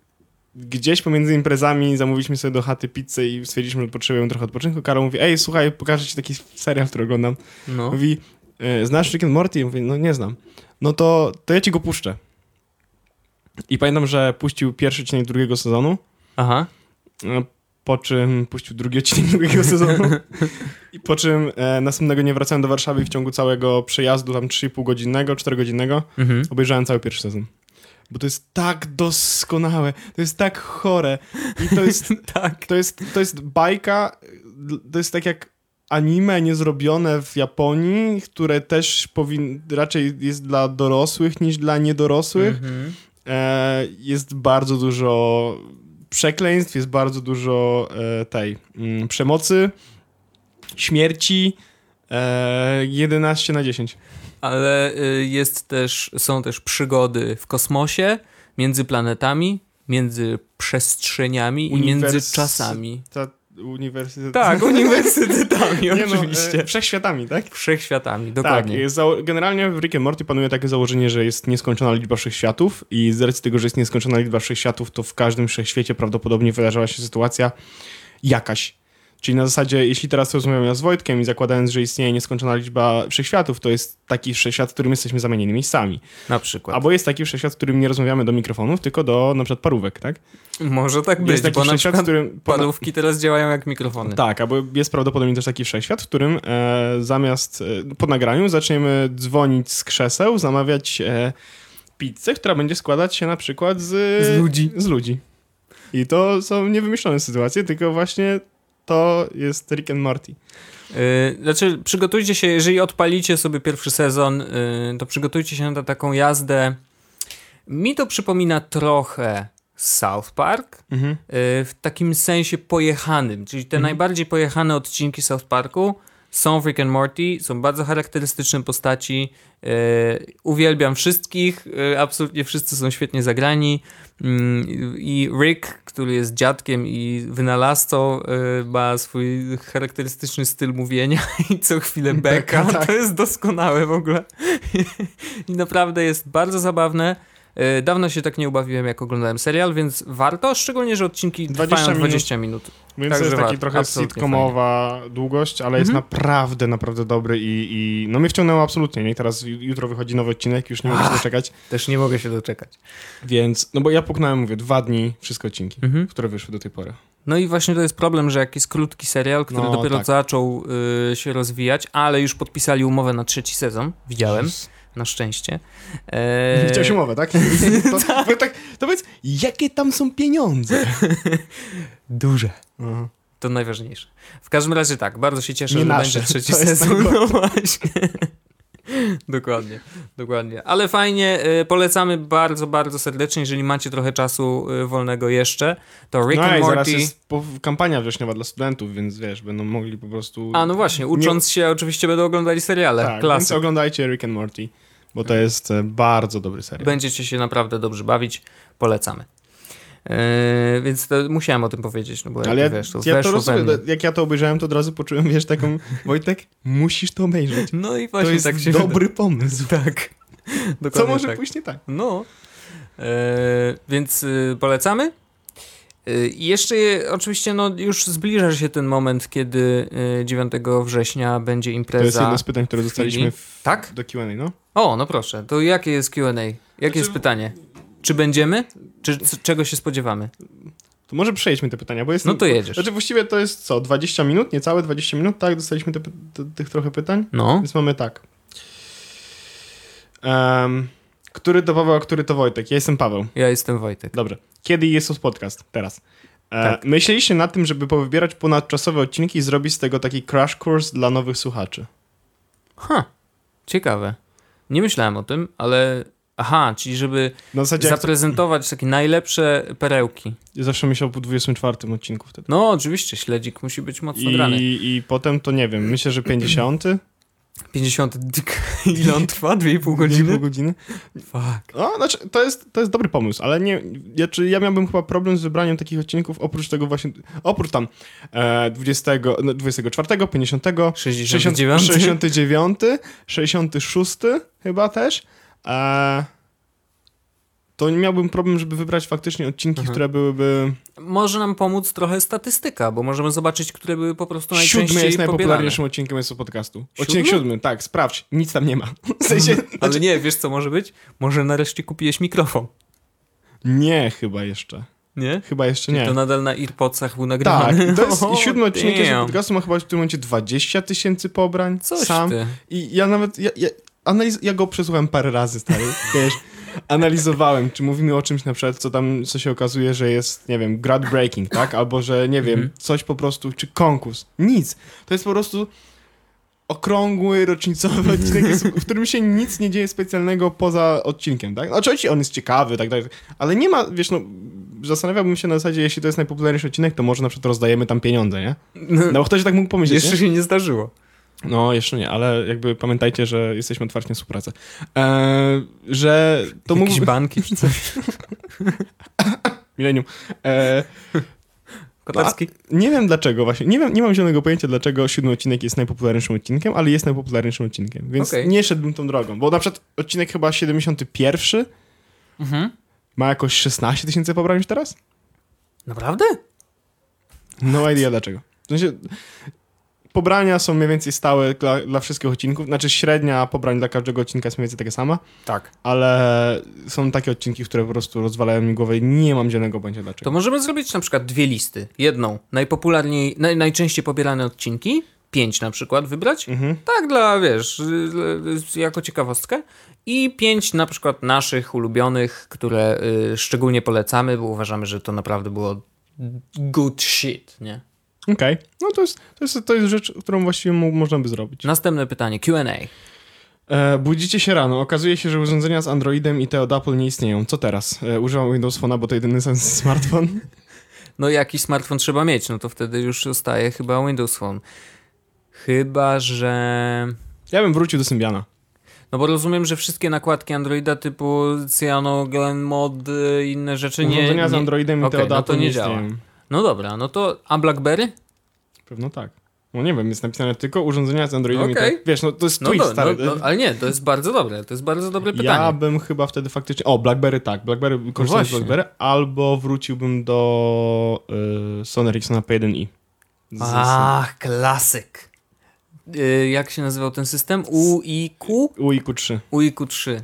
gdzieś pomiędzy imprezami zamówiliśmy sobie do chaty pizzę i stwierdziliśmy, że potrzebujemy trochę odpoczynku. Karol mówi, ej, słuchaj, pokażę ci taki serial, który oglądam. No. Mówi, e, znasz Rick and Morty? Ja Mówię, no nie znam. No to, to ja ci go puszczę. I pamiętam, że puścił pierwszy odcinek drugiego sezonu, Aha. Po czym puścił drugi odcinek drugiego sezonu i po czym e, następnego nie wracałem do Warszawy i w ciągu całego przejazdu, tam 3,5 godzinnego, 4 godzinnego, Mhm. obejrzałem cały pierwszy sezon. Bo to jest tak doskonałe, to jest tak chore i to jest, tak. to jest, to jest bajka, to jest tak jak anime niezrobione w Japonii, które też powin, raczej jest dla dorosłych niż dla niedorosłych. Mhm. E, jest bardzo dużo przekleństw, jest bardzo dużo e, tej mm, przemocy, śmierci. E, 11 na 10. Ale y, jest też, są też przygody w kosmosie, między planetami, między przestrzeniami i między Uniwers- czasami. Ta Tak, uniwersytetami Nie no, oczywiście. e, wszechświatami, tak? Wszechświatami, dokładnie. Tak, jest zało- generalnie w Rick and Morty panuje takie założenie, że jest nieskończona liczba wszechświatów i z racji tego, że jest nieskończona liczba wszechświatów, to w każdym wszechświecie prawdopodobnie wydarzała się sytuacja jakaś. Czyli na zasadzie, jeśli teraz rozmawiam ja z Wojtkiem i zakładając, że istnieje nieskończona liczba wszechświatów, to jest taki wszechświat, w którym jesteśmy zamienieni miejscami. Na przykład. Albo jest taki wszechświat, w którym nie rozmawiamy do mikrofonów, tylko do na przykład parówek, tak? Może tak być, jest taki bo na wszechświat, w przykład którym... parówki teraz działają jak mikrofony. Tak, albo jest prawdopodobnie też taki wszechświat, w którym e, zamiast e, po nagraniu zaczniemy dzwonić z krzeseł, zamawiać e, pizzę, która będzie składać się na przykład z, Z ludzi. Z ludzi. I to są niewymyślone sytuacje, tylko właśnie to jest Rick and Morty. Yy, znaczy, przygotujcie się, jeżeli odpalicie sobie pierwszy sezon, yy, to przygotujcie się na taką jazdę. Mi to przypomina trochę South Park, Mhm. yy, w takim sensie pojechanym, czyli te Mhm. najbardziej pojechane odcinki South Parku są w Rick and Morty, są bardzo charakterystyczne postaci. E, uwielbiam wszystkich, e, absolutnie wszyscy są świetnie zagrani. Mm, I Rick, który jest dziadkiem i wynalazcą, e, ma swój charakterystyczny styl mówienia i co chwilę beka. Beka, tak. To jest doskonałe w ogóle. I naprawdę jest bardzo zabawne. E, Dawno się tak nie ubawiłem, jak oglądałem serial, więc warto, szczególnie, że odcinki 20 trwają minut. 20 minut. Więc Także jest taki warto, trochę absolutnie sitcomowa długość, ale jest Mhm. naprawdę, naprawdę dobry i, i no mnie wciągnęło absolutnie. Nie? Teraz ju- jutro wychodzi nowy odcinek, już nie mogę się doczekać. Też nie mogę się doczekać. Więc, no bo ja puknąłem, mówię, dwa dni wszystkie odcinki, Mhm. które wyszły do tej pory. No i właśnie to jest problem, że jak jest krótki serial, który No, dopiero tak. zaczął y, się rozwijać, ale już podpisali umowę na trzeci sezon, widziałem, na szczęście. E, Chciałeś umowę, tak? To, to, tak, to powiedz, jakie tam są pieniądze? Duże. Aha. To najważniejsze. W każdym razie tak, bardzo się cieszę, Nie że nasze. będzie trzeci To sezon. No właśnie. dokładnie, dokładnie. Ale fajnie, y, polecamy bardzo, bardzo serdecznie, jeżeli macie trochę czasu y, wolnego jeszcze, to Rick no and i zaraz Morty... jest kampania wrześniowa dla studentów, więc wiesz, będą mogli po prostu... A no właśnie, ucząc się oczywiście będą oglądali seriale, tak, więc klasy. oglądajcie Rick and Morty, bo to jest e, bardzo dobry serial. Będziecie się naprawdę dobrze bawić, polecamy. Yy, więc to musiałem o tym powiedzieć, no bo Ale ja, jak, wiesz, to ja to rozumiem, jak ja to obejrzałem, to od razu poczułem, wiesz, taką, Wojtek, musisz to obejrzeć. No i To właśnie jest tak się dobry pomysł. Tak. Co Dokładnie może tak. pójść nie tak? No. Yy, więc yy, polecamy. Yy, I jeszcze je- oczywiście no, już zbliża się ten moment, kiedy yy, 9 września będzie To jest impreza. jedno z pytań, które dostaliśmy w, Tak? do Q&A, no. O, no proszę. To jakie jest Q&A? Jakie Znaczy- jest pytanie? Czy będziemy? Czy czego się spodziewamy? To może przejdźmy te pytania, bo jest... No to jedziesz. Znaczy właściwie to jest co, 20 minut, niecałe 20 minut, tak? Dostaliśmy te, te, tych trochę pytań, No. więc mamy tak. Em, który to Paweł, a który to Wojtek? Ja jestem Paweł. Ja jestem Wojtek. Dobrze. Kiedy jest to podcast? Teraz. E, Tak. Myśleliście nad tym, żeby powybierać ponadczasowe odcinki i zrobić z tego taki crash course dla nowych słuchaczy? Ha, ciekawe. Nie myślałem o tym, ale. Aha, czyli żeby Na zasadzie zaprezentować takie najlepsze perełki. ja zawsze myślał po 24 odcinku wtedy. No, oczywiście, śledzik musi być mocno grany. I, I potem to nie wiem, myślę, że 50. 50. dyk- Ile on trwa? 2,5 Pół godziny? godziny. Fuck. No, znaczy, to jest, to jest dobry pomysł, ale nie, ja, czy ja miałbym chyba problem z wybraniem takich odcinków, oprócz tego właśnie, oprócz tam e, 20, no, 24, 50, 69. 69, 66 chyba też, e, to nie miałbym problem, żeby wybrać faktycznie odcinki, Mhm. które byłyby... Może nam pomóc trochę statystyka, bo możemy zobaczyć, które były po prostu najczęściej Siódmy jest pobierane. najpopularniejszym odcinkiem jest podcastu. Odcinek Siódmy? siódmy, tak, sprawdź, nic tam nie ma. W sensie, Ale nie, wiesz co może być? Może nareszcie kupiłeś mikrofon. nie, chyba jeszcze. Nie? Chyba jeszcze nie. To nadal na Earpodsach był Tak, nagrywany. i to jest O, i siódmy odcinek podcastu ma chyba w tym momencie 20 tysięcy pobrań Coś sam. ty. I ja nawet, ja, ja, analiz- ja go przesłuchałem parę razy, stary, wiesz, analizowałem, czy mówimy o czymś na przykład, co tam, co się okazuje, że jest, nie wiem, groundbreaking, tak? Albo, że, nie wiem, Mhm. coś po prostu, czy konkurs. Nic. To jest po prostu okrągły, rocznicowy odcinek, w którym się nic nie dzieje specjalnego poza odcinkiem, tak? Oczywiście on jest ciekawy, tak dalej, ale nie ma, wiesz, no, zastanawiałbym się na zasadzie, jeśli to jest najpopularniejszy odcinek, to może na przykład rozdajemy tam pieniądze, nie? No bo ktoś tak mógł pomyśleć, Jeszcze nie? się nie zdarzyło. No, jeszcze nie, ale jakby pamiętajcie, że jesteśmy otwarci na współpracę. Eee, że to Jakieś banki czy coś. Millennium. Eee, Kotarski. nie wiem dlaczego właśnie, nie, wiem, nie mam zielonego pojęcia, dlaczego siódmy odcinek jest najpopularniejszym odcinkiem, ale jest najpopularniejszym odcinkiem, więc Okej. nie szedłbym tą drogą, bo na przykład odcinek chyba 71 Mhm. ma jakoś 16 tysięcy pobrań już teraz? Naprawdę? No idea dlaczego. W sensie, pobrania są mniej więcej stałe dla, dla wszystkich odcinków, znaczy średnia pobrań dla każdego odcinka jest mniej więcej taka sama, Tak. ale są takie odcinki, które po prostu rozwalają mi głowę i nie mam zielonego pojęcia dlaczego. To możemy zrobić na przykład dwie listy. Jedną, najpopularniej, naj, najczęściej pobierane odcinki, pięć na przykład wybrać. Mhm. Tak dla, wiesz, y, y, jako ciekawostkę. I pięć na przykład naszych ulubionych, które y, szczególnie polecamy, bo uważamy, że to naprawdę było good shit, nie? Okej, no to jest, to, jest, to jest rzecz, którą właściwie mo- można by zrobić. Następne pytanie, Q&A. E, budzicie się rano, okazuje się, że urządzenia z Androidem i te od Apple nie istnieją. Co teraz? E, używam Windows Phone'a, bo to jedyny sens smartfon. No jakiś smartfon trzeba mieć, no to wtedy już zostaje chyba Windows Phone. Chyba, że... Ja bym wrócił do Symbiana. No bo rozumiem, że wszystkie nakładki Androida typu Cyanogen Mod, y, inne rzeczy nie... Urządzenia z nie... Androidem i Okej, te od no to Apple nie nie działa. istnieją. No dobra, no to... A BlackBerry? Pewno tak. No nie wiem, jest napisane tylko urządzenia z Androidem Okej. i te... Wiesz, no to jest No, twist, do, stary. no, no, ale nie, to jest bardzo dobre, to jest bardzo dobre pytanie. Ja bym chyba wtedy faktycznie... O, BlackBerry tak. BlackBerry, korzystam z właśnie. BlackBerry, albo wróciłbym do y, Sony Ericssona P1i. Z- Ach, klasyk. Y, jak się nazywał ten system? UIQ? UIQ3. UIQ3.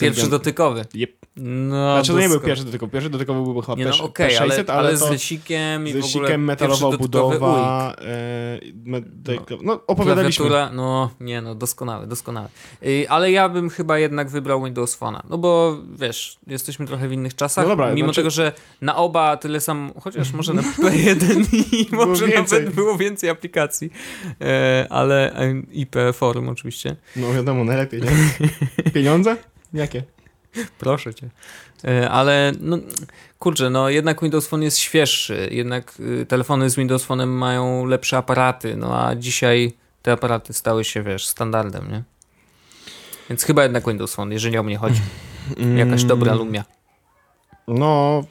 Pierwszy dotykowy. Yep. No, Znaczy to nie był pierwszy dotykowy. Pierwszy dotykowy był chyba Nie no, P600, okej, ale, ale, ale z rysikiem i z rysikiem, metalowa budowa. E, me, te, no, opowiadaliśmy. Klawiatura, no nie no, doskonały, doskonały. Yy, ale ja bym chyba jednak wybrał Windows Phone'a, no bo wiesz, jesteśmy trochę w innych czasach, No dobra, mimo znaczy- tego, że na oba tyle sam, chociaż może na P1 i może więcej. nawet było więcej aplikacji, e, ale e, IP forum oczywiście, No wiadomo, najlepiej, nie? Pieniądze? Jakie? proszę cię. E, ale no, kurczę, no jednak Windows Phone jest świeższy, jednak y, telefony z Windows Phone'em mają lepsze aparaty, no a dzisiaj te aparaty stały się, wiesz, standardem, nie? Więc chyba jednak Windows Phone, jeżeli o mnie chodzi. Jakaś Mm, dobra Lumia. No,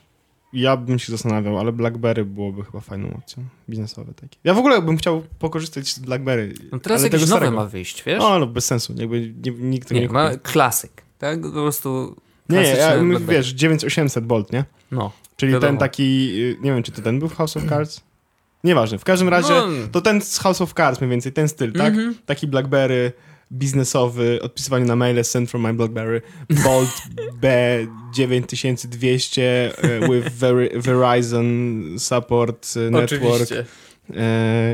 ja bym się zastanawiał, ale BlackBerry byłoby chyba fajną opcją. Biznesowe takie. Ja w ogóle bym chciał pokorzystać z BlackBerry. No teraz ale jakieś tego nowe starego. ma wyjść, wiesz? No, ale bez sensu. Jakby nie, nikt nie, nie, ma klasyk, tak? Po prostu Nie, nie, ja, wiesz, 9800 Bolt, nie? No. Czyli Wiadomo. ten taki, y, nie wiem, czy to ten był w House of Cards? Nieważne, w każdym razie No, to ten z House of Cards mniej więcej, ten styl, tak? mhm. Taki BlackBerry biznesowy, odpisywanie na maile, send from my BlackBerry, Bolt B9200 e, with Veri- Verizon support e, network, e,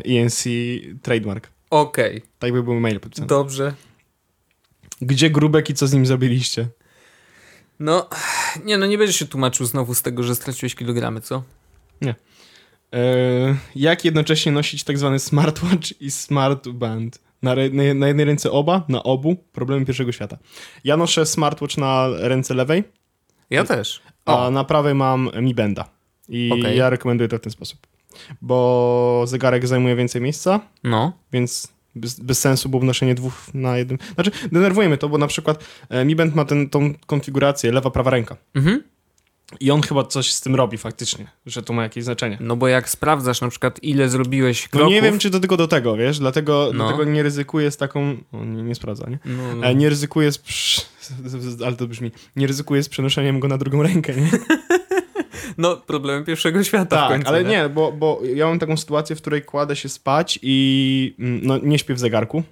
ENC trademark. Okej, Tak by były maile podpisane. dobrze. Gdzie Grubek i co z nim zrobiliście? No, nie no, nie będziesz się tłumaczył znowu z tego, że straciłeś kilogramy, co? E, jak jednocześnie nosić tak zwany smartwatch i smartband? Na, na, na jednej ręce oba, na obu, problemy pierwszego świata. Ja noszę smartwatch na ręce lewej, Ja też. a O, na prawej mam Mi Banda. I Okej. ja rekomenduję to w ten sposób. Bo zegarek zajmuje więcej miejsca, no. więc bez, bez sensu było noszenie dwóch na jednym. Znaczy, denerwuje mnie to, bo na przykład e, Mi Band ma ten, tą konfigurację lewa, prawa ręka. Mhm. I on chyba coś z tym robi faktycznie, że to ma jakieś znaczenie. No bo jak sprawdzasz na przykład ile zrobiłeś No kroków... nie wiem, czy to tylko do tego, wiesz, dlatego, No. dlatego nie ryzykuję z taką... O, nie, nie sprawdza, nie? No, no. E, nie ryzykuję z... Ale to brzmi... Nie ryzykuję z przenoszeniem go na drugą rękę, nie? no problemy pierwszego świata w Tak, końcu, ale nie, bo, bo ja mam taką sytuację, w której kładę się spać i mm, no, nie śpię w zegarku.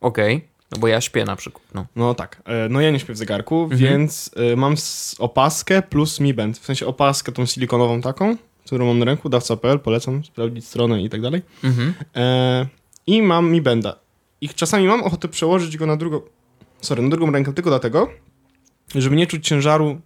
Okej, no bo ja śpię na przykład, no. No tak, e, no ja nie śpię w zegarku, Mhm. więc e, mam opaskę plus Mi Band. W sensie opaskę tą silikonową taką, którą mam na ręku, dawca.pl, polecam sprawdzić stronę i tak dalej. Mhm. E, I mam Mi Banda. I czasami mam ochotę przełożyć go na drugą, sorry, na drugą rękę tylko dlatego, żeby nie czuć ciężaru,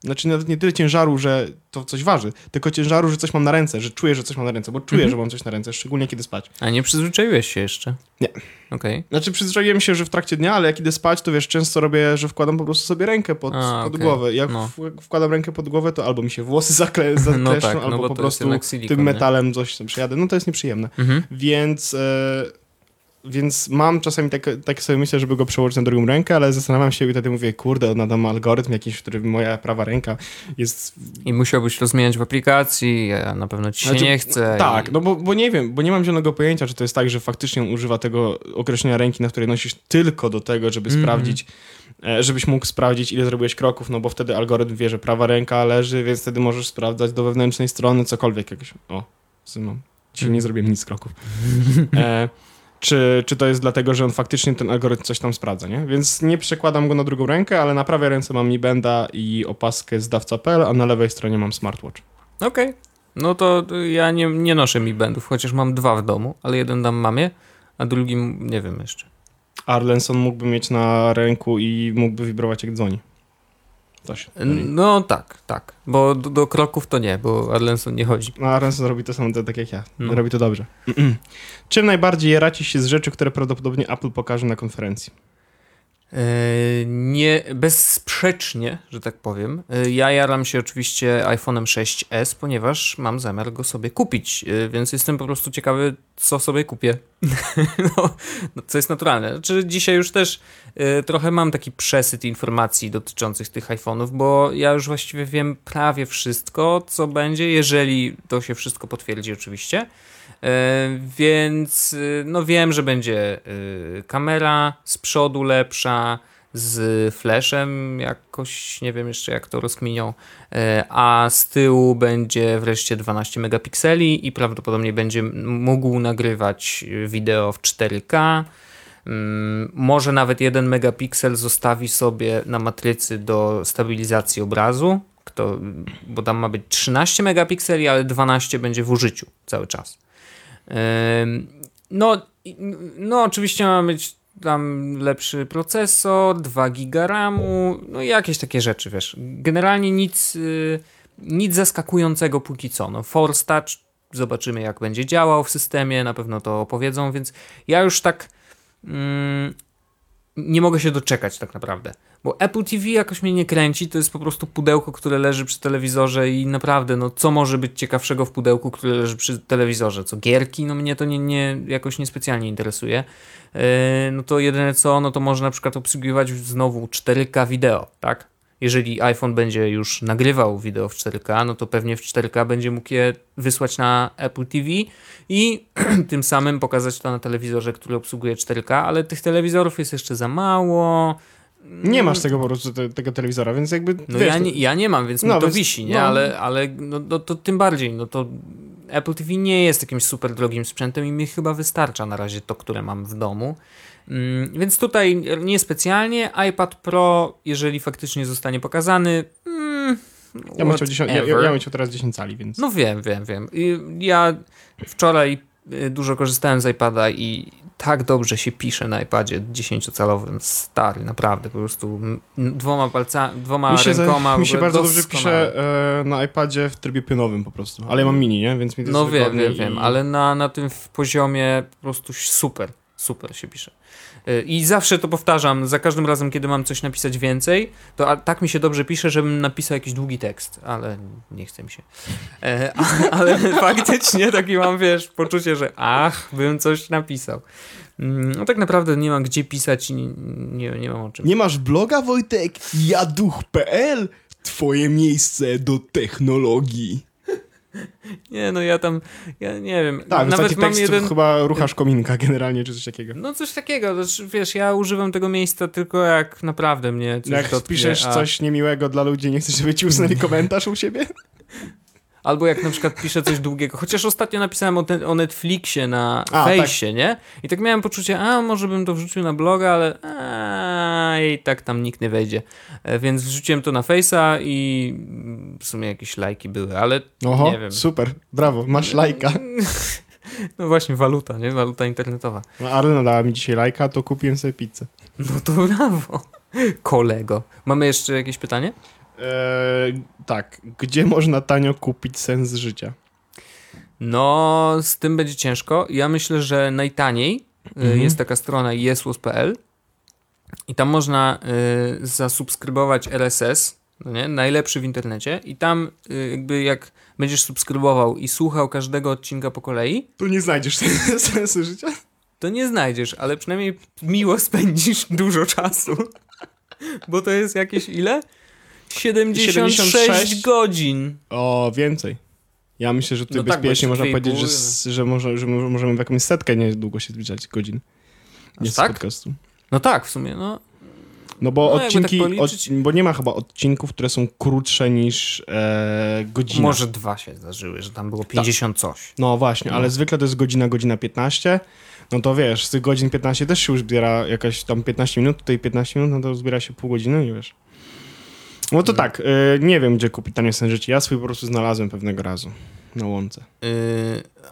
znaczy nawet nie tyle ciężaru, że to coś waży, tylko ciężaru, że coś mam na ręce, że czuję, że coś mam na ręce, bo czuję, Mhm. że mam coś na ręce, szczególnie kiedy spać. A nie przyzwyczaiłeś się jeszcze? Nie. Okej. Znaczy przyzwyczaiłem się, że w trakcie dnia, ale jak idę spać, to wiesz, często robię, że wkładam po prostu sobie rękę pod, A, pod okej. głowę. Jak No. wkładam rękę pod głowę, to albo mi się włosy zakle, zakleszczą, No tak, no albo bo po prostu silikon, tym nie? metalem coś tam przyjadę. No to jest nieprzyjemne. Mhm. Więc, e, więc mam czasami tak, tak sobie myślę, żeby go przełożyć na drugą rękę, ale zastanawiam się i wtedy mówię, kurde, nadam algorytm jakiś, w którym moja prawa ręka jest... I musiałbyś to zmieniać w aplikacji, na pewno ci się Znaczy, nie chce. Tak, i... no bo, bo nie wiem, bo nie mam zielonego pojęcia, czy to jest tak, że faktycznie on używa tego określenia ręki, na której nosisz tylko do tego, żeby Mhm. sprawdzić, e, żebyś mógł sprawdzić, ile zrobiłeś kroków, no bo wtedy algorytm wie, że prawa ręka leży, więc wtedy możesz sprawdzać do wewnętrznej strony cokolwiek jakieś. O, synu, dzisiaj Mhm. nie zrobiłem nic z kroków. E, czy, czy to jest dlatego, że on faktycznie ten algorytm coś tam sprawdza, nie? Więc nie przekładam go na drugą rękę, ale na prawej ręce mam Mi Banda i opaskę z dawca.pl, a na lewej stronie mam smartwatch. Okej. No to ja nie, nie noszę mi bendów, chociaż mam dwa w domu, ale jeden dam mamie, a drugi nie wiem jeszcze. Arlenson mógłby mieć na ręku i mógłby wibrować jak dzwoni. No tak, tak. Bo do, do kroków to nie, bo Arlenson nie chodzi. No, Arlenson robi to samo tak jak ja. No. Robi to dobrze. Czym najbardziej jaracie się z rzeczy, które prawdopodobnie Apple pokaże na konferencji? E, nie, bezsprzecznie, że tak powiem. E, ja jaram się oczywiście iPhone'em 6s, ponieważ mam zamiar go sobie kupić, e, więc jestem po prostu ciekawy, co sobie kupię. no, no, co jest naturalne. Znaczy, dzisiaj już też trochę mam taki przesyt informacji dotyczących tych iPhone'ów, bo ja już właściwie wiem prawie wszystko, co będzie, jeżeli to się wszystko potwierdzi oczywiście. E, więc y, no wiem, że będzie y, kamera z przodu lepsza, z flashem jakoś, nie wiem jeszcze jak to rozkminią, e, a z tyłu będzie wreszcie 12 megapikseli i prawdopodobnie będzie mógł nagrywać wideo w 4K. Mm, może nawet 1 megapiksel zostawi sobie na matrycy do stabilizacji obrazu, kto, bo tam ma być 13 megapikseli, ale 12 będzie w użyciu cały czas. No, no oczywiście ma być tam lepszy procesor, 2 giga RAMu, no jakieś takie rzeczy, wiesz. Generalnie nic, y, nic zaskakującego póki co. No, Force Touch, zobaczymy jak będzie działał w systemie, na pewno to opowiedzą, więc ja już tak mm, nie mogę się doczekać tak naprawdę. Bo Apple TV jakoś mnie nie kręci, to jest po prostu pudełko, które leży przy telewizorze i naprawdę, no co może być ciekawszego w pudełku, które leży przy telewizorze? Co gierki? No mnie to nie, nie, jakoś niespecjalnie interesuje. Yy, no to jedyne co, no to może na przykład obsługiwać znowu 4K wideo, tak? Jeżeli iPhone będzie już nagrywał wideo w 4K, no to pewnie w 4K będzie mógł je wysłać na Apple TV i tym samym pokazać to na telewizorze, który obsługuje 4K, ale tych telewizorów jest jeszcze za mało. Nie masz tego po prostu, te, tego telewizora, więc jakby. No wiesz, ja, nie, ja nie mam, więc no, mi to więc, wisi, nie? No. Ale, ale no, no, to tym bardziej, no to Apple TV nie jest jakimś super drogim sprzętem i mi chyba wystarcza na razie to, które mam w domu. Mm, więc tutaj niespecjalnie. iPad Pro, jeżeli faktycznie zostanie pokazany. Mm, ja, bym chciał 10, ja, ja, ja chciał teraz 10 cali, więc. No wiem, wiem, wiem. Ja wczoraj dużo korzystałem z iPada i tak dobrze się pisze na iPadzie 10-calowym. Stary, naprawdę, po prostu dwoma palcami, dwoma mi się rękoma. Mi się bardzo dobrze pisze e, na iPadzie w trybie pionowym po prostu. Ale ja mam mini, nie? Więc mi to No wiem, wiem, i... wiem, ale na, na tym poziomie po prostu super, super się pisze. I zawsze to powtarzam, za każdym razem, kiedy mam coś napisać więcej, to tak mi się dobrze pisze, żebym napisał jakiś długi tekst, ale nie chce mi się. E, ale faktycznie taki mam, wiesz, poczucie, że ach, bym coś napisał. Mm, no tak naprawdę nie mam gdzie pisać i nie, nie mam o czym. Nie masz bloga, Wojtek? Jaduch.pl? Twoje miejsce do technologii. Nie, no ja tam, ja nie wiem. Tak, nawet mam jeden... chyba ruchasz kominka generalnie, czy coś takiego. No coś takiego, wiesz, ja używam tego miejsca tylko jak naprawdę mnie coś Jak dotknie, piszesz a... coś niemiłego dla ludzi, nie chcesz, żeby ci usunęli komentarz u siebie? Albo jak na przykład piszę coś długiego. Chociaż ostatnio napisałem o, te, o Netflixie na a, fejsie, tak. nie? I tak miałem poczucie, a może bym to wrzucił na bloga, ale a, i tak tam nikt nie wejdzie. E, więc wrzuciłem to na fejsa i w sumie jakieś lajki były, ale Oho, nie wiem. super, brawo, masz lajka. No właśnie, waluta, nie? Waluta internetowa. No, Arlena dała mi dzisiaj lajka, to kupiłem sobie pizzę. No to brawo. Kolego. Mamy jeszcze jakieś pytanie? Eee, tak, gdzie można tanio kupić sens życia? No, z tym będzie ciężko. Ja myślę, że najtaniej e, mhm. jest taka strona jesłos.pl i tam można y, zasubskrybować RSS, no nie? najlepszy w internecie i tam y, jakby jak będziesz subskrybował i słuchał każdego odcinka po kolei, to nie znajdziesz sensu życia? To nie znajdziesz, ale przynajmniej miło spędzisz dużo czasu. Bo to jest jakieś ile? 76, 76 godzin. O, więcej. Ja myślę, że tutaj no bezpiecznie tak, można powiedzieć, że, że, może, że możemy w jakąś setkę niedługo się zbliżać godzin. Nie tak? podcastu. No tak, w sumie, no. No bo no, odcinki, tak od, bo nie ma chyba odcinków, które są krótsze niż e, godzina. Może dwa się zdarzyły, że tam było 50 tak. coś. No właśnie, no. ale zwykle to jest godzina, godzina 15. No to wiesz, z tych godzin 15 też się już zbiera jakaś tam 15 minut, tutaj 15 minut, no to zbiera się pół godziny i wiesz. No to tak, y, nie wiem, gdzie kupić tanie sen życia. Ja swój po prostu znalazłem pewnego razu. Na łące. Yy,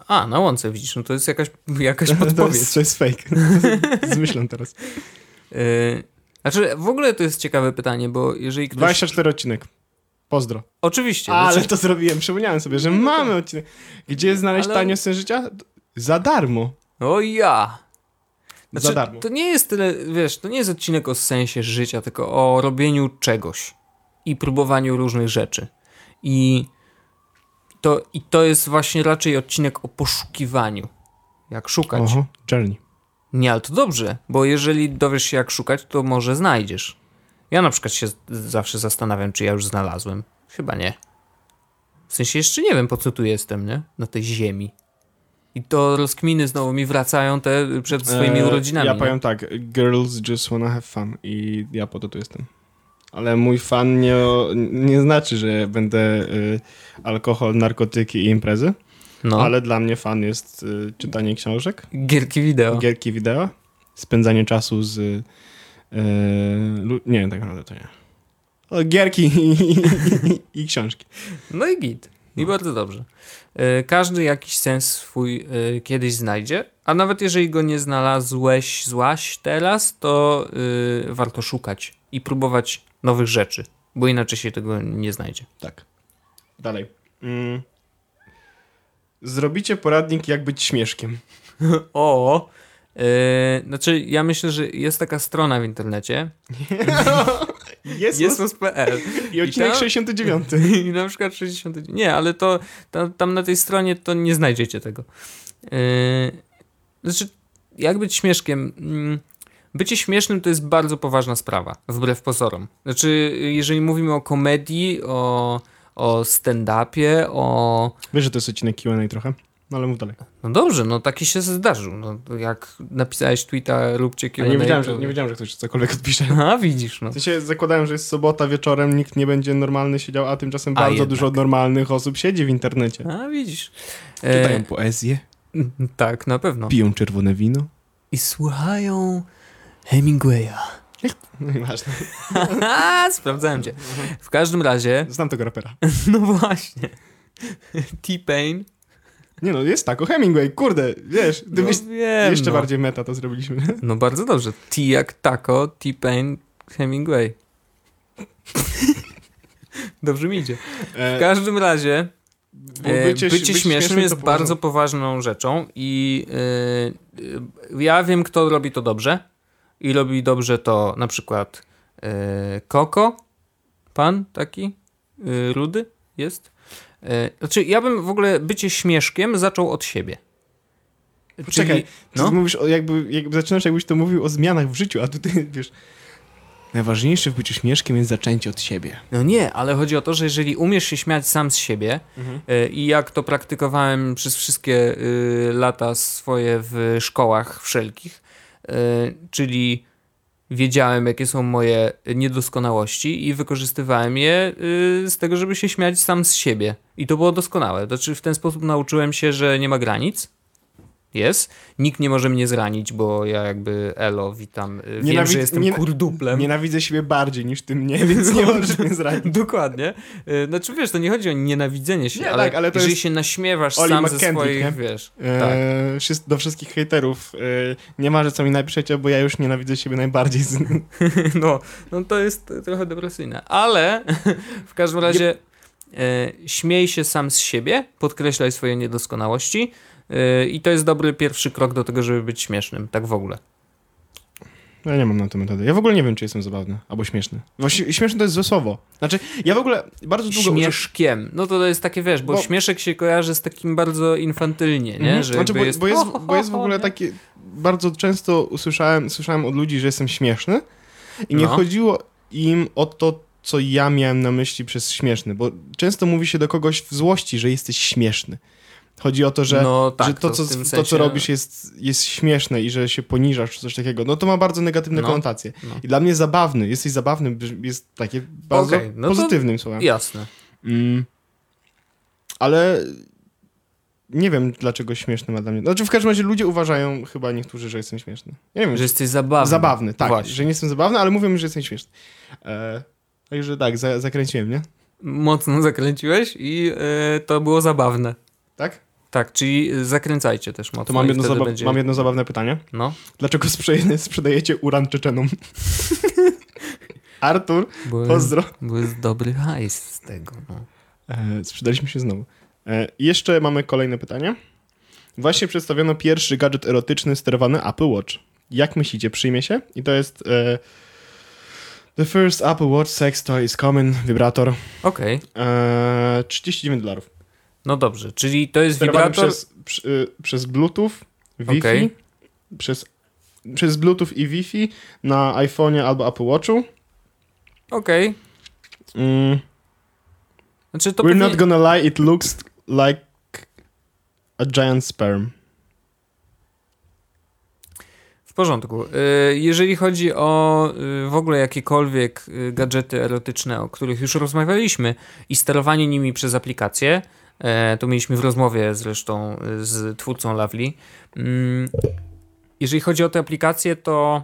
a, na łące widzisz, no to jest jakaś, jakaś podpowiedź. to, jest, to jest fake. Zmyślam teraz. Yy, znaczy, w ogóle to jest ciekawe pytanie, bo jeżeli ktoś... 24 odcinek. Pozdro. Oczywiście. Ale znaczy... to zrobiłem, przypomniałem sobie, że mamy odcinek. Gdzie znaleźć Ale... tanio sen życia? Za darmo. O ja! Znaczy, za darmo. To nie jest tyle, wiesz, to nie jest odcinek o sensie życia, tylko o robieniu czegoś i próbowaniu różnych rzeczy. I to, i to jest właśnie raczej odcinek o poszukiwaniu. Jak szukać. Oho, journey. Nie, ale to dobrze, bo jeżeli dowiesz się jak szukać, to może znajdziesz. Ja na przykład się zawsze zastanawiam, czy ja już znalazłem. Chyba nie. W sensie jeszcze nie wiem, po co tu jestem, nie? Na tej ziemi. I to rozkminy znowu mi wracają te przed swoimi E, urodzinami. Ja powiem tak, girls just wanna have fun i ja po to tu jestem. Ale mój fan nie, nie znaczy, że będę y, alkohol, narkotyki i imprezy, no. ale dla mnie fan jest y, czytanie książek, Gierki wideo. gierki wideo, spędzanie czasu z... Y, nie, tak naprawdę to nie. O, gierki i, i, i książki. No i git. I bardzo dobrze. E, Każdy jakiś sens swój e, kiedyś znajdzie, a nawet jeżeli go nie znalazłeś, złaś teraz, to e, warto szukać i próbować nowych rzeczy, bo inaczej się tego nie znajdzie. Tak. Dalej. Mm. Zrobicie poradnik, jak być śmieszkiem. O! e, znaczy, ja myślę, że jest taka strona w internecie, Jest, jesus.pl I odcinek I tam- 69. i na przykład 60. Nie, ale to tam, tam na tej stronie to nie znajdziecie tego. Yy, znaczy, jak być śmieszkiem? Mm, Bycie śmiesznym to jest bardzo poważna sprawa, wbrew pozorom. Znaczy, jeżeli mówimy o komedii, o, o stand-upie, o. Wiesz, że to jest odcinek Q&A trochę? No ale mów dalej. No dobrze, no taki się zdarzył. No, jak napisałeś tweeta, róbcie Q&A. nie wiedziałem, to- że, nie wiedziałem, że ktoś cokolwiek odpisze. A, widzisz, no. W sensie zakładałem, że jest sobota wieczorem, nikt nie będzie normalny siedział, a tymczasem A bardzo jednak. dużo normalnych osób siedzi w internecie. A, widzisz. Czytają E, poezję, tak, na pewno. piją czerwone wino. I słuchają Hemingwaya. No i ważne. Haha, Sprawdzałem cię. W każdym razie, Znam tego rapera. no właśnie. T-Pain. Nie no, jest tak, o Hemingway, kurde, wiesz, No wiem, jeszcze no. bardziej meta to zrobiliśmy. No bardzo dobrze. T jak taco, T-Pain, Hemingway. dobrze mi idzie. W E, każdym razie, e, bycie, być śmiesznym jest bardzo poważną- rzeczą i e, ja wiem, kto robi to dobrze. I robi dobrze to na przykład e, Koko, pan taki, e, rudy jest. E, znaczy, ja bym w ogóle bycie śmieszkiem zaczął od siebie. Poczekaj, no? no? mówisz o jakby, jakby, zaczynasz jakbyś to mówił o zmianach w życiu, a tu ty, wiesz, najważniejsze w byciu śmieszkiem jest zaczęcie od siebie. No nie, ale chodzi o to, że jeżeli umiesz się śmiać sam z siebie e, i jak to praktykowałem przez wszystkie y, lata swoje w szkołach wszelkich, czyli wiedziałem, jakie są moje niedoskonałości i wykorzystywałem je y, z tego, żeby się śmiać sam z siebie. I to było doskonałe. Znaczy w ten sposób nauczyłem się, że nie ma granic. Jest. Nikt nie może mnie zranić, bo ja jakby elo, witam. y, Wiem, Nienawid- że jestem nie- kurduplem. Nienawidzę siebie bardziej niż ty mnie, więc nie możesz mnie zranić. Dokładnie. Y, Znaczy wiesz, to nie chodzi o nienawidzenie się, Nie, ale, tak, ale jeżeli jest się naśmiewasz Oli sam McKendrick, ze swoich, nie? wiesz. Tak. E, wszys- do wszystkich hejterów. E, nie ma, że co mi napiszecie, bo ja już nienawidzę siebie najbardziej. Z... No, no to jest trochę depresyjne, ale w każdym razie e, śmiej się sam z siebie, podkreślaj swoje niedoskonałości i to jest dobry pierwszy krok do tego, żeby być śmiesznym, tak w ogóle. Ja nie mam na to metody. Ja w ogóle nie wiem, czy jestem zabawny albo śmieszny. Właściwie śmieszny to jest złe słowo. Znaczy, ja w ogóle bardzo długo... Śmieszkiem. No to jest takie, wiesz, bo, Bo- śmieszek się kojarzy z takim bardzo infantylnie, nie? Mhm. Że znaczy, bo, jest, bo, jest, bo jest w ogóle takie... Bardzo często usłyszałem, słyszałem od ludzi, że jestem śmieszny i nie No. chodziło im o to, co ja miałem na myśli przez śmieszny, bo często mówi się do kogoś w złości, że jesteś śmieszny. Chodzi o to, że, no, tak, że to, co, to, sensie- co robisz jest, jest śmieszne i że się poniżasz czy coś takiego, no to ma bardzo negatywne No. konotacje. No. I dla mnie zabawny, jesteś zabawny, brzmi- jest takie bardzo Okej, no pozytywnym słowem. Jasne. Mm. Ale nie wiem, dlaczego śmieszny ma dla mnie. Znaczy, w każdym razie ludzie uważają, chyba niektórzy, że jestem śmieszny. Nie wiem, Że jesteś zabawny. zabawny, tak. Właśnie. Że nie jestem zabawny, ale mówią mi, że jestem śmieszny. E, także tak, za, zakręciłem, nie? Mocno zakręciłeś i e, to było zabawne. Tak? Tak, czyli zakręcajcie też mocno. To mam jedno, zaba- będzie... mam jedno zabawne pytanie. No, Dlaczego sprzedajecie uran Czeczenom? Artur, bo, pozdro. bo jest dobry hajs z tego. No. E, sprzedaliśmy się znowu. E, jeszcze mamy kolejne pytanie. Właśnie przedstawiono pierwszy gadżet erotyczny sterowany Apple Watch. Jak myślicie, przyjmie się? I to jest e, The first Apple Watch sex toy is coming, wibrator. Okej, E, 39 dolarów. No dobrze, czyli to jest Sterowany wibrator... przez, przy, y, przez Bluetooth, Wi-Fi, Okej. przez, przez Bluetooth i Wi-Fi na iPhone'ie albo Apple Watchu. Okej, Mm, znaczy we're pewnie... not gonna lie, it looks like a giant sperm. W porządku. Y, Jeżeli chodzi o y, w ogóle jakiekolwiek gadżety erotyczne, o których już rozmawialiśmy i sterowanie nimi przez aplikację, e, to mieliśmy w rozmowie zresztą y, z twórcą Lovely. Mm, Jeżeli chodzi o te aplikacje, to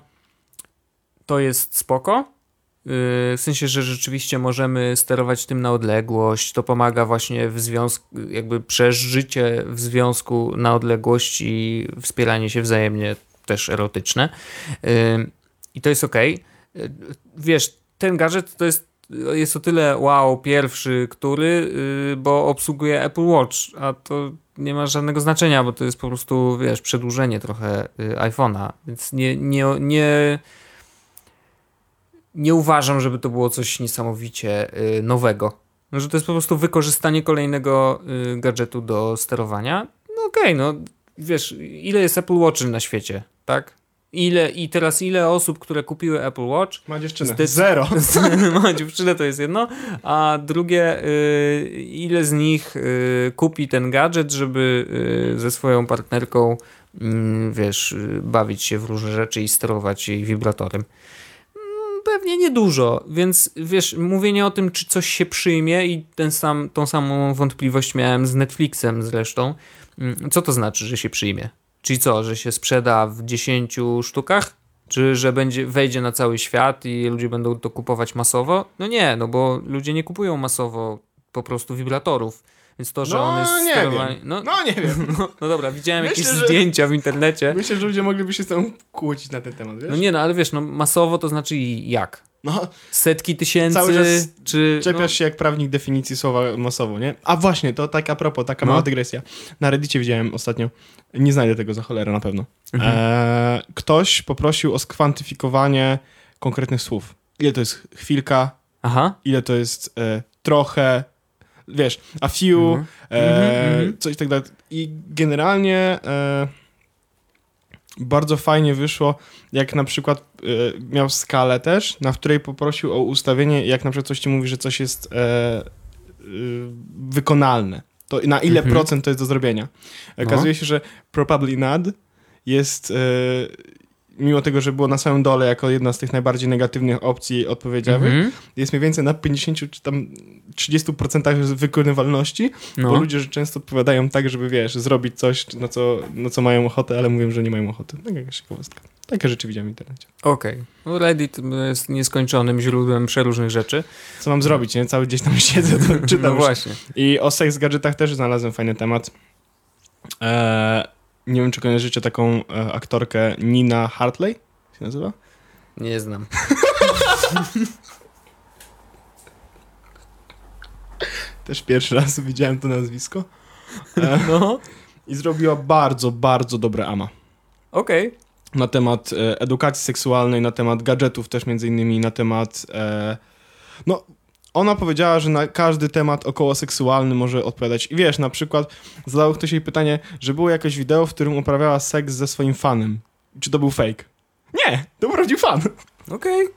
to jest spoko. Y, W sensie, że rzeczywiście możemy sterować tym na odległość. To pomaga właśnie w związku, jakby przeżycie w związku na odległość i wspieranie się wzajemnie też erotyczne. I to jest ok. Wiesz, ten gadżet to jest, jest o tyle wow, pierwszy, który, yy, bo obsługuje Apple Watch, a to nie ma żadnego znaczenia, bo to jest po prostu, wiesz, przedłużenie trochę yy, iPhone'a, więc nie, nie, nie, nie uważam, żeby to było coś niesamowicie yy, nowego. No, Że to jest po prostu wykorzystanie kolejnego gadżetu do sterowania. No okej, no wiesz, ile jest Apple Watch na świecie, tak? Ile, I teraz ile osób, które kupiły Apple Watch, Ma dziewczynę. Zdec- Zero. ma dziewczynę, to jest jedno, a drugie, y, ile z nich y, kupi ten gadżet, żeby y, ze swoją partnerką, mm, wiesz, y, bawić się w różne rzeczy i sterować jej wibratorem. Mm, Pewnie niedużo, więc wiesz, mówienie o tym, czy coś się przyjmie i ten sam, tą samą wątpliwość miałem z Netflixem zresztą. Mm, Co to znaczy, że się przyjmie? Czyli co, że się sprzeda w 10 sztukach? Czy że będzie, wejdzie na cały świat i ludzie będą to kupować masowo? No nie, no bo ludzie nie kupują masowo po prostu wibratorów. Więc to, że No, on jest nie sterowany... No, No nie wiem. no, no dobra, widziałem Myślę, jakieś że- zdjęcia w internecie. Myślę, że ludzie mogliby się z tym kłócić na ten temat, wiesz? No nie, no ale wiesz, no masowo to znaczy jak? No, Setki tysięcy, Cały czas czy... czepiasz no, się jak prawnik definicji słowa masowo, nie? A właśnie, to tak a propos, taka No. mała dygresja. Na Reddicie widziałem ostatnio, nie znajdę tego za cholerę na pewno. Mhm. Eee, ktoś poprosił o skwantyfikowanie konkretnych słów. Ile to jest chwilka, Aha. ile to jest e, trochę, wiesz, a few, Mhm. e, Mhm, mhm. coś tak dalej. I generalnie e, bardzo fajnie wyszło, jak na przykład e, miał skalę też, na której poprosił o ustawienie, jak na przykład coś ci mówi, że coś jest e, e, wykonalne. To na ile Mhm. procent to jest do zrobienia. Okazuje się, że probably not jest, e, mimo tego, że było na samym dole jako jedna z tych najbardziej negatywnych opcji odpowiedzialnych, Mhm. jest mniej więcej na 50 czy tam 30% wykonywalności, bo No. ludzie że często odpowiadają tak, żeby wiesz, zrobić coś, na co, na co mają ochotę, ale mówią, że nie mają ochoty. Taka jakaś ciekawostka. Takie rzeczy widziałem w internecie. Okej. No Reddit jest nieskończonym źródłem przeróżnych rzeczy. Co mam zrobić, nie? Cały dzień tam siedzę, to czytam. No właśnie. I o seks gadżetach też znalazłem fajny temat. Eee, nie wiem, czy kojarzycie taką e, aktorkę Nina Hartley? Się nazywa? Nie znam. Też pierwszy raz widziałem to nazwisko. E, No. I zrobiła bardzo, bardzo dobre ama. Okej. na temat e, edukacji seksualnej, na temat gadżetów też między innymi, na temat e, no ona powiedziała, że na każdy temat około seksualny może odpowiadać. I wiesz, na przykład zadał ktoś jej pytanie, że było jakieś wideo, w którym uprawiała seks ze swoim fanem. Czy to był fake? Nie, to był prawdziwy fan. Okej.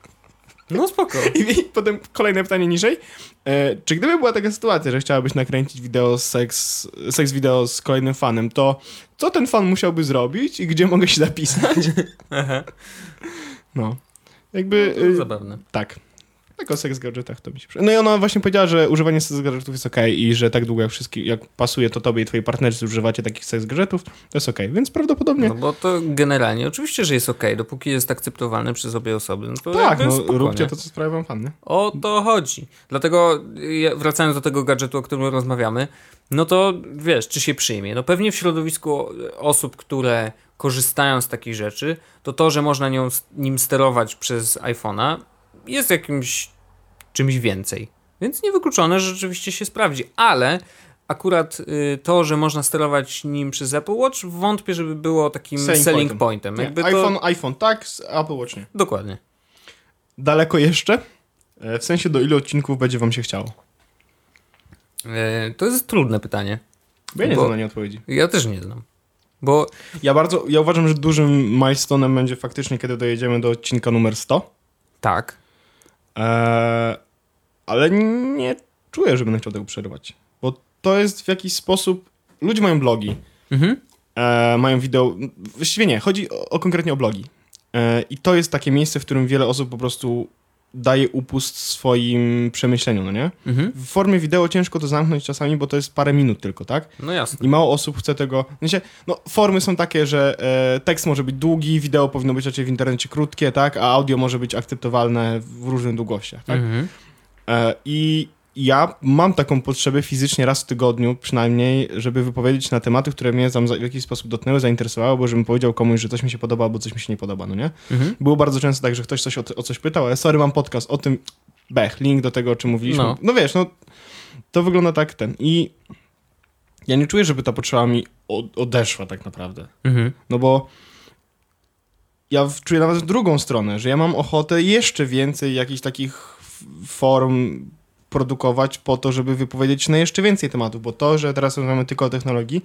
No spoko. I, I potem kolejne pytanie niżej. E, czy gdyby była taka sytuacja, że chciałabyś nakręcić wideo seks, seks wideo z kolejnym fanem, to co ten fan musiałby zrobić i gdzie mogę się zapisać? Aha. No. Jakby... To y, zabawne. Tak. Tak o seks gadżetach to mi się przy... No i ona właśnie powiedziała, że używanie seks gadżetów jest okej i że tak długo jak wszystkie, jak pasuje to tobie i twojej partnerce używacie takich seks gadżetów, to jest okej, więc prawdopodobnie No bo to generalnie oczywiście, że jest ok, dopóki jest akceptowalne przez obie osoby. No to tak, no róbcie to, co sprawia wam fan, nie? O to chodzi. Dlatego wracając do tego gadżetu, o którym rozmawiamy, no to wiesz, czy się przyjmie? No pewnie w środowisku osób, które korzystają z takich rzeczy, to to, że można nią, nim sterować przez iPhone'a jest jakimś czymś więcej. Więc niewykluczone, że rzeczywiście się sprawdzi, ale akurat y, to, że można sterować nim przez Apple Watch, wątpię, żeby było takim selling, Selling pointem. Nie, Jakby iPhone, to... iPhone tak, Apple Watch nie. Dokładnie. Daleko jeszcze? E, W sensie do ilu odcinków będzie wam się chciało? E, to jest trudne pytanie. Bo ja nie Bo- znam na nie odpowiedzi. Ja też nie znam. Bo Ja bardzo, ja uważam, że dużym milestone'em będzie faktycznie, kiedy dojedziemy do odcinka numer 100. tak, Eee, ale nie czuję, że będę chciał tego przerywać. Bo to jest w jakiś sposób... Ludzie mają blogi, mhm. e, mają wideo... Właściwie nie, chodzi o, o konkretnie o blogi. E, I to jest takie miejsce, w którym wiele osób po prostu daje upust swoim przemyśleniom, no nie? Mhm. W formie wideo ciężko to zamknąć czasami, bo to jest parę minut tylko, tak? no jasne. I mało osób chce tego. No, formy są takie, że e, tekst może być długi, wideo powinno być raczej w internecie krótkie, tak? A audio może być akceptowalne w różnych długościach, tak? Mhm. E, I ja mam taką potrzebę fizycznie raz w tygodniu przynajmniej, żeby wypowiedzieć na tematy, które mnie tam w jakiś sposób dotknęły, zainteresowały, albo żebym powiedział komuś, że coś mi się podoba, albo coś mi się nie podoba, no nie? Mhm. Było bardzo często tak, że ktoś coś o, o coś pytał, ale sorry, mam podcast o tym, bech, link do tego, o czym mówiliśmy. No. No, wiesz, no to wygląda tak ten. I ja nie czuję, żeby ta potrzeba mi od, odeszła tak naprawdę. Mhm. No bo ja czuję nawet drugą stronę, że ja mam ochotę jeszcze więcej jakichś takich form produkować po to, żeby wypowiedzieć się na jeszcze więcej tematów, bo to, że teraz rozmawiamy tylko o technologii,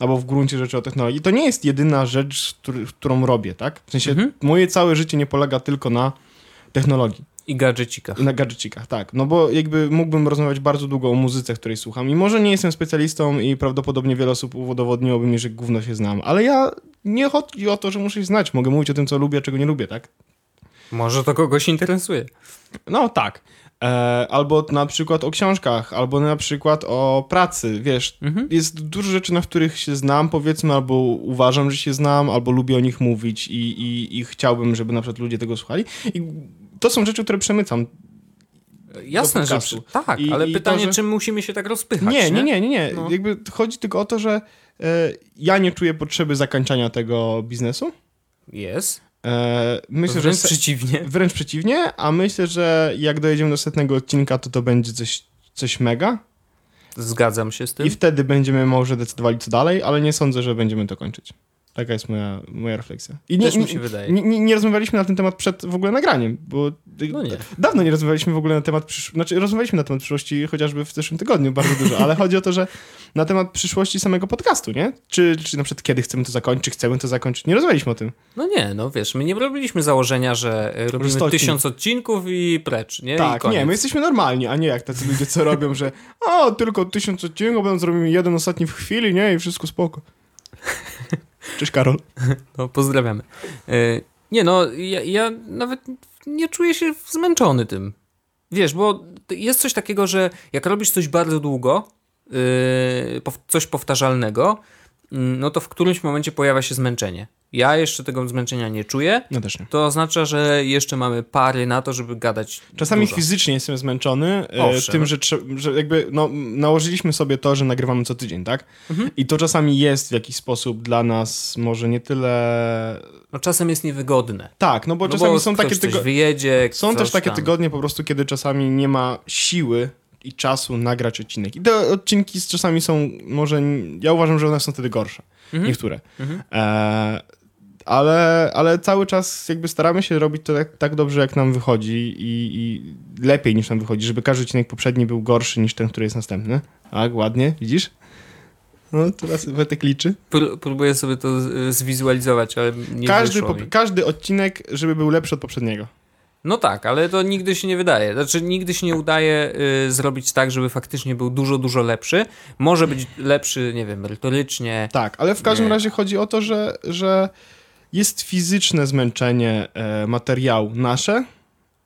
albo w gruncie rzeczy o technologii, to nie jest jedyna rzecz, który, którą robię, tak? W sensie Mhm. moje całe życie nie polega tylko na technologii I gadżecikach. na gadżecikach, tak. No bo jakby mógłbym rozmawiać bardzo długo o muzyce, której słucham i może nie jestem specjalistą i prawdopodobnie wiele osób udowodniłoby mi, że gówno się znam, ale ja nie chodzi o to, że muszę się znać. Mogę mówić o tym, co lubię, a czego nie lubię, tak? Może to kogoś interesuje. No tak. E, albo na przykład o książkach, albo na przykład o pracy, wiesz. Mhm. Jest dużo rzeczy, na których się znam, powiedzmy, albo uważam, że się znam, albo lubię o nich mówić i, i, i chciałbym, żeby na przykład ludzie tego słuchali. I to są rzeczy, które przemycam. Jasne, że tak, I- ale i to, pytanie, że- czym musimy się tak rozpychać, Nie, nie, nie, nie, nie. No. Jakby chodzi tylko o to, że e, ja nie czuję potrzeby zakończenia tego biznesu. Jest. E, myślę, że Wręcz se- przeciwnie. wręcz przeciwnie, a myślę, że jak dojedziemy do setnego odcinka, to to będzie coś, coś mega Zgadzam się z tym. i wtedy będziemy może decydowali co dalej, ale nie sądzę, że będziemy to kończyć. Taka jest moja, moja refleksja. I Też mi się wydaje. Nie, nie, nie rozmawialiśmy na ten temat przed w ogóle nagraniem, bo No nie. dawno nie rozmawialiśmy w ogóle na temat przysz... znaczy rozmawialiśmy na temat przyszłości chociażby w zeszłym tygodniu bardzo dużo, ale chodzi o to, że na temat przyszłości samego podcastu, nie? Czy, czy na przykład kiedy chcemy to zakończyć, czy chcemy to zakończyć. Nie rozmawialiśmy o tym. No nie, no wiesz, my nie robiliśmy założenia, że e, robimy tysiąc odcinków i precz, nie? Tak, nie, my jesteśmy normalni, a nie jak tacy ludzie, co robią, że o, tylko tysiąc odcinków, będą zrobimy jeden ostatni w chwili, nie? I wszystko spoko. Cześć Karol. No, pozdrawiamy. E, Nie no, ja, ja nawet nie czuję się zmęczony tym. Wiesz, bo jest coś takiego, że jak robisz coś bardzo długo, pow- coś powtarzalnego, mm, no to w którymś momencie pojawia się zmęczenie. Ja jeszcze tego zmęczenia nie czuję. No też nie. To oznacza, że jeszcze mamy pary na to, żeby gadać. Czasami dużo. fizycznie jestem zmęczony e, Owszem. tym, że, że jakby no, nałożyliśmy sobie to, że nagrywamy co tydzień, tak? Mhm. I to czasami jest w jakiś sposób dla nas może nie tyle... No czasem jest niewygodne. Tak, no bo No czasami bo są takie tygodnie... wyjedzie, Są też takie tam. tygodnie po prostu, kiedy czasami nie ma siły i czasu nagrać odcinek. I te odcinki z czasami są może... Ja uważam, że one są wtedy gorsze. Mhm. Niektóre. Mhm. E, ale, ale cały czas jakby staramy się robić to tak, tak dobrze, jak nam wychodzi i, i lepiej niż nam wychodzi, żeby każdy odcinek poprzedni był gorszy niż ten, który jest następny. Tak, ładnie, widzisz? No, teraz Wetek liczy. Pró- próbuję sobie to zwizualizować, ale nie Każdy, każdy odcinek, żeby był lepszy od poprzedniego. No tak, ale to nigdy się nie wydaje. Znaczy, nigdy się nie udaje y, zrobić tak, żeby faktycznie był dużo, dużo lepszy. Może być lepszy, nie wiem, merytorycznie. Tak, ale w każdym Nie. razie chodzi o to, że, że jest fizyczne zmęczenie e, materiału nasze,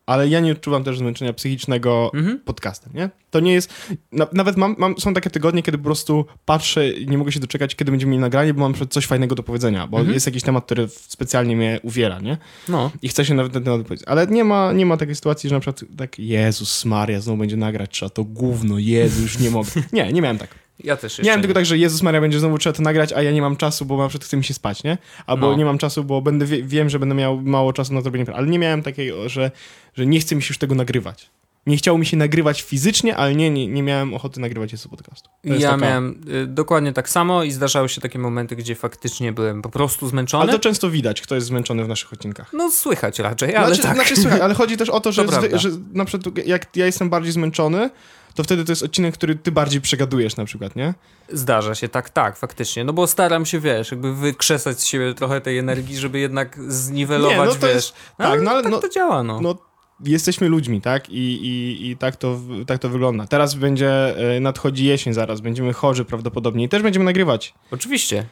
ale ja nie odczuwam też zmęczenia psychicznego Mhm. podcastem, nie? To nie jest... Na, nawet mam, mam, są takie tygodnie, kiedy po prostu patrzę i nie mogę się doczekać, kiedy będziemy mieli nagranie, bo mam coś fajnego do powiedzenia, bo Mhm. jest jakiś temat, który specjalnie mnie uwiera, nie? No. I chcę się nawet na ten temat powiedzieć. Ale nie ma, nie ma takiej sytuacji, że na przykład tak, Jezus Maria, znowu będzie nagrać, trzeba to gówno, Jezu, już nie mogę. Nie, nie miałem tak. Ja też jeszcze Miałem tylko tak, że Jezus Maria będzie znowu trzeba to nagrać, a ja nie mam czasu, bo na przykład chce mi się spać, nie? Albo No. nie mam czasu, bo będę wie, wiem, że będę miał mało czasu na zrobienie. Ale nie miałem takiego, że, że nie chce mi się już tego nagrywać. Nie chciało mi się nagrywać fizycznie, ale nie, nie, nie miałem ochoty nagrywać jeszcze podcastu. To Ja taka- miałem y, dokładnie tak samo i zdarzały się takie momenty, gdzie faktycznie byłem po prostu zmęczony. Ale to często widać, kto jest zmęczony w naszych odcinkach. No słychać raczej, ale znaczy, tak. znaczy, słuchaj, ale chodzi też o to, że, To że na przykład jak ja jestem bardziej zmęczony, to wtedy to jest odcinek, który ty bardziej przegadujesz na przykład, nie? Zdarza się, tak, tak, faktycznie. No bo staram się, wiesz, jakby wykrzesać z siebie trochę tej energii, żeby jednak zniwelować, Nie, no to wiesz. jest- tak, no ale tak no- to działa, no. No, jesteśmy ludźmi, tak? I, i, i tak, to, tak to wygląda. Teraz będzie, e, nadchodzi jesień zaraz, będziemy chorzy prawdopodobnie i też będziemy nagrywać. Oczywiście.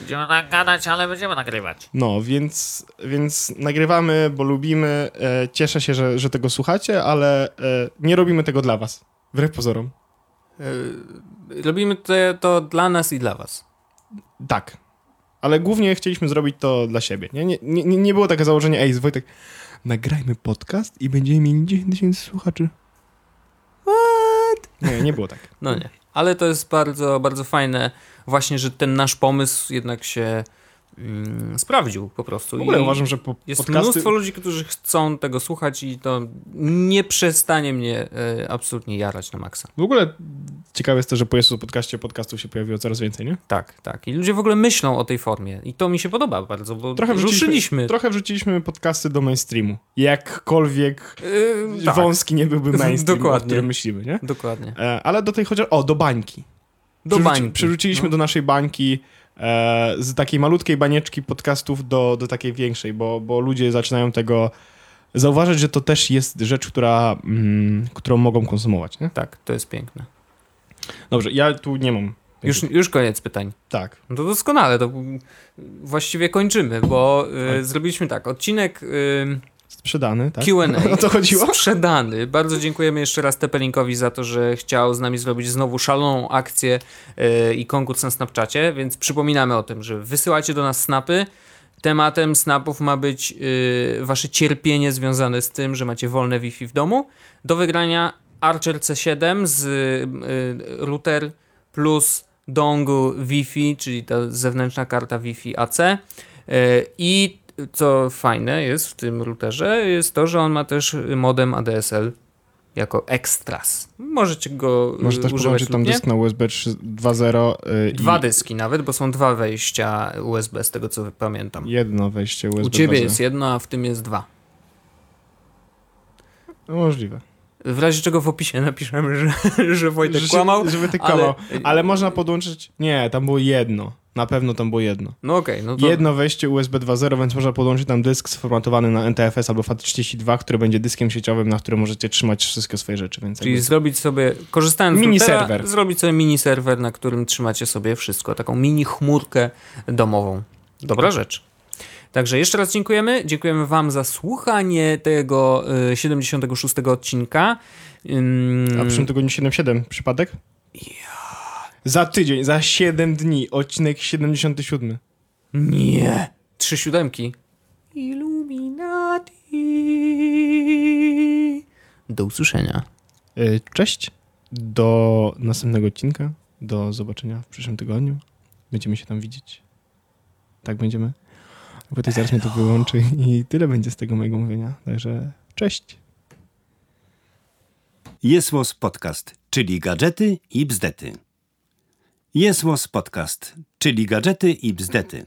Będziemy nagadać, ale będziemy nagrywać. No, więc, więc nagrywamy, bo lubimy. E, cieszę się, że, że tego słuchacie, ale e, nie robimy tego dla was. Wbrew pozorom. Y, Robimy to, to dla nas i dla was. Tak. Ale głównie chcieliśmy zrobić to dla siebie. Nie, nie, nie, nie było takie założenie, ej, Wojtek, nagrajmy podcast i będziemy mieli 10 tysięcy słuchaczy. What? Nie, nie było tak. No nie. Ale to jest bardzo, bardzo fajne właśnie, że ten nasz pomysł jednak się mm, sprawdził po prostu. W ogóle I uważam, że po, Jest podcasty... mnóstwo ludzi, którzy chcą tego słuchać i to nie przestanie mnie e, absolutnie jarać na maksa. W ogóle ciekawe jest to, że po Jezus podcaście podcastów się pojawiło coraz więcej, nie? Tak, tak. I ludzie w ogóle myślą o tej formie. I to mi się podoba bardzo, bo Trochę wrzuciliśmy, trochę wrzuciliśmy podcasty do mainstreamu. Jakkolwiek Yy, tak, wąski nie byłby mainstream, o Dokładnie. którym myślimy, nie? dokładnie. E, ale do tej chociaż... O, do bańki. Do Przerzuci- bańki. Przerzuciliśmy No. do naszej bańki z takiej malutkiej banieczki podcastów do, do takiej większej, bo, bo ludzie zaczynają tego zauważać, że to też jest rzecz, która, mm, którą mogą konsumować, nie? Tak, to jest piękne. Dobrze, ja tu nie mam. Już, już koniec pytań. Tak. No to doskonale, to właściwie kończymy, bo y, zrobiliśmy tak, odcinek y, Sprzedany, tak? Q&A O to chodziło? sprzedany. Bardzo dziękujemy jeszcze raz Tepelinkowi za to, że chciał z nami zrobić znowu szaloną akcję y, i konkurs na Snapchacie, więc przypominamy o tym, że wysyłacie do nas snapy. Tematem snapów ma być y, wasze cierpienie związane z tym, że macie wolne Wi-Fi w domu. Do wygrania Archer C7 z y, router plus dongle Wi-Fi, czyli ta zewnętrzna karta Wi-Fi AC. I co fajne jest w tym routerze, jest to, że on ma też modem ADSL jako extras. Możecie go y, Może też używać tam dysk na USB 3.2.0 y, Dwa i dyski nawet, bo są dwa wejścia USB z tego co pamiętam. jedno wejście USB U ciebie 2.0. jest jedno, a w tym jest dwa. No, możliwe. W razie czego w opisie napiszemy, że, że Wojtek Że kłamał. Żeby ty ale- kłamał. Ale można podłączyć... Nie, tam było jedno. Na pewno tam było jedno. No okej, no to Jedno wejście USB 2.0, więc można podłączyć tam dysk sformatowany na NTFS albo FAT32, który będzie dyskiem sieciowym, na którym możecie trzymać wszystkie swoje rzeczy. Więc czyli jakby- zrobić sobie, korzystając z Mini routera, serwer. zrobić sobie mini serwer, na którym trzymacie sobie wszystko, taką mini chmurkę domową. Dobra rzecz. Także jeszcze raz dziękujemy. Dziękujemy Wam za słuchanie tego y, 76 odcinka. Ym, A w przyszłym tygodniu 7.7 przypadek? Za tydzień, za 7 dni, odcinek 77. Nie. Trzy siódemki. Illuminati. Do usłyszenia. Y, Cześć, do następnego odcinka, do zobaczenia w przyszłym tygodniu. Będziemy się tam widzieć. Tak będziemy. Bo to zaraz mnie to wyłączy i tyle będzie z tego mojego mówienia. Także cześć. Jest Podcast, czyli gadżety i bzdety. Jest Podcast, czyli gadżety i bzdety.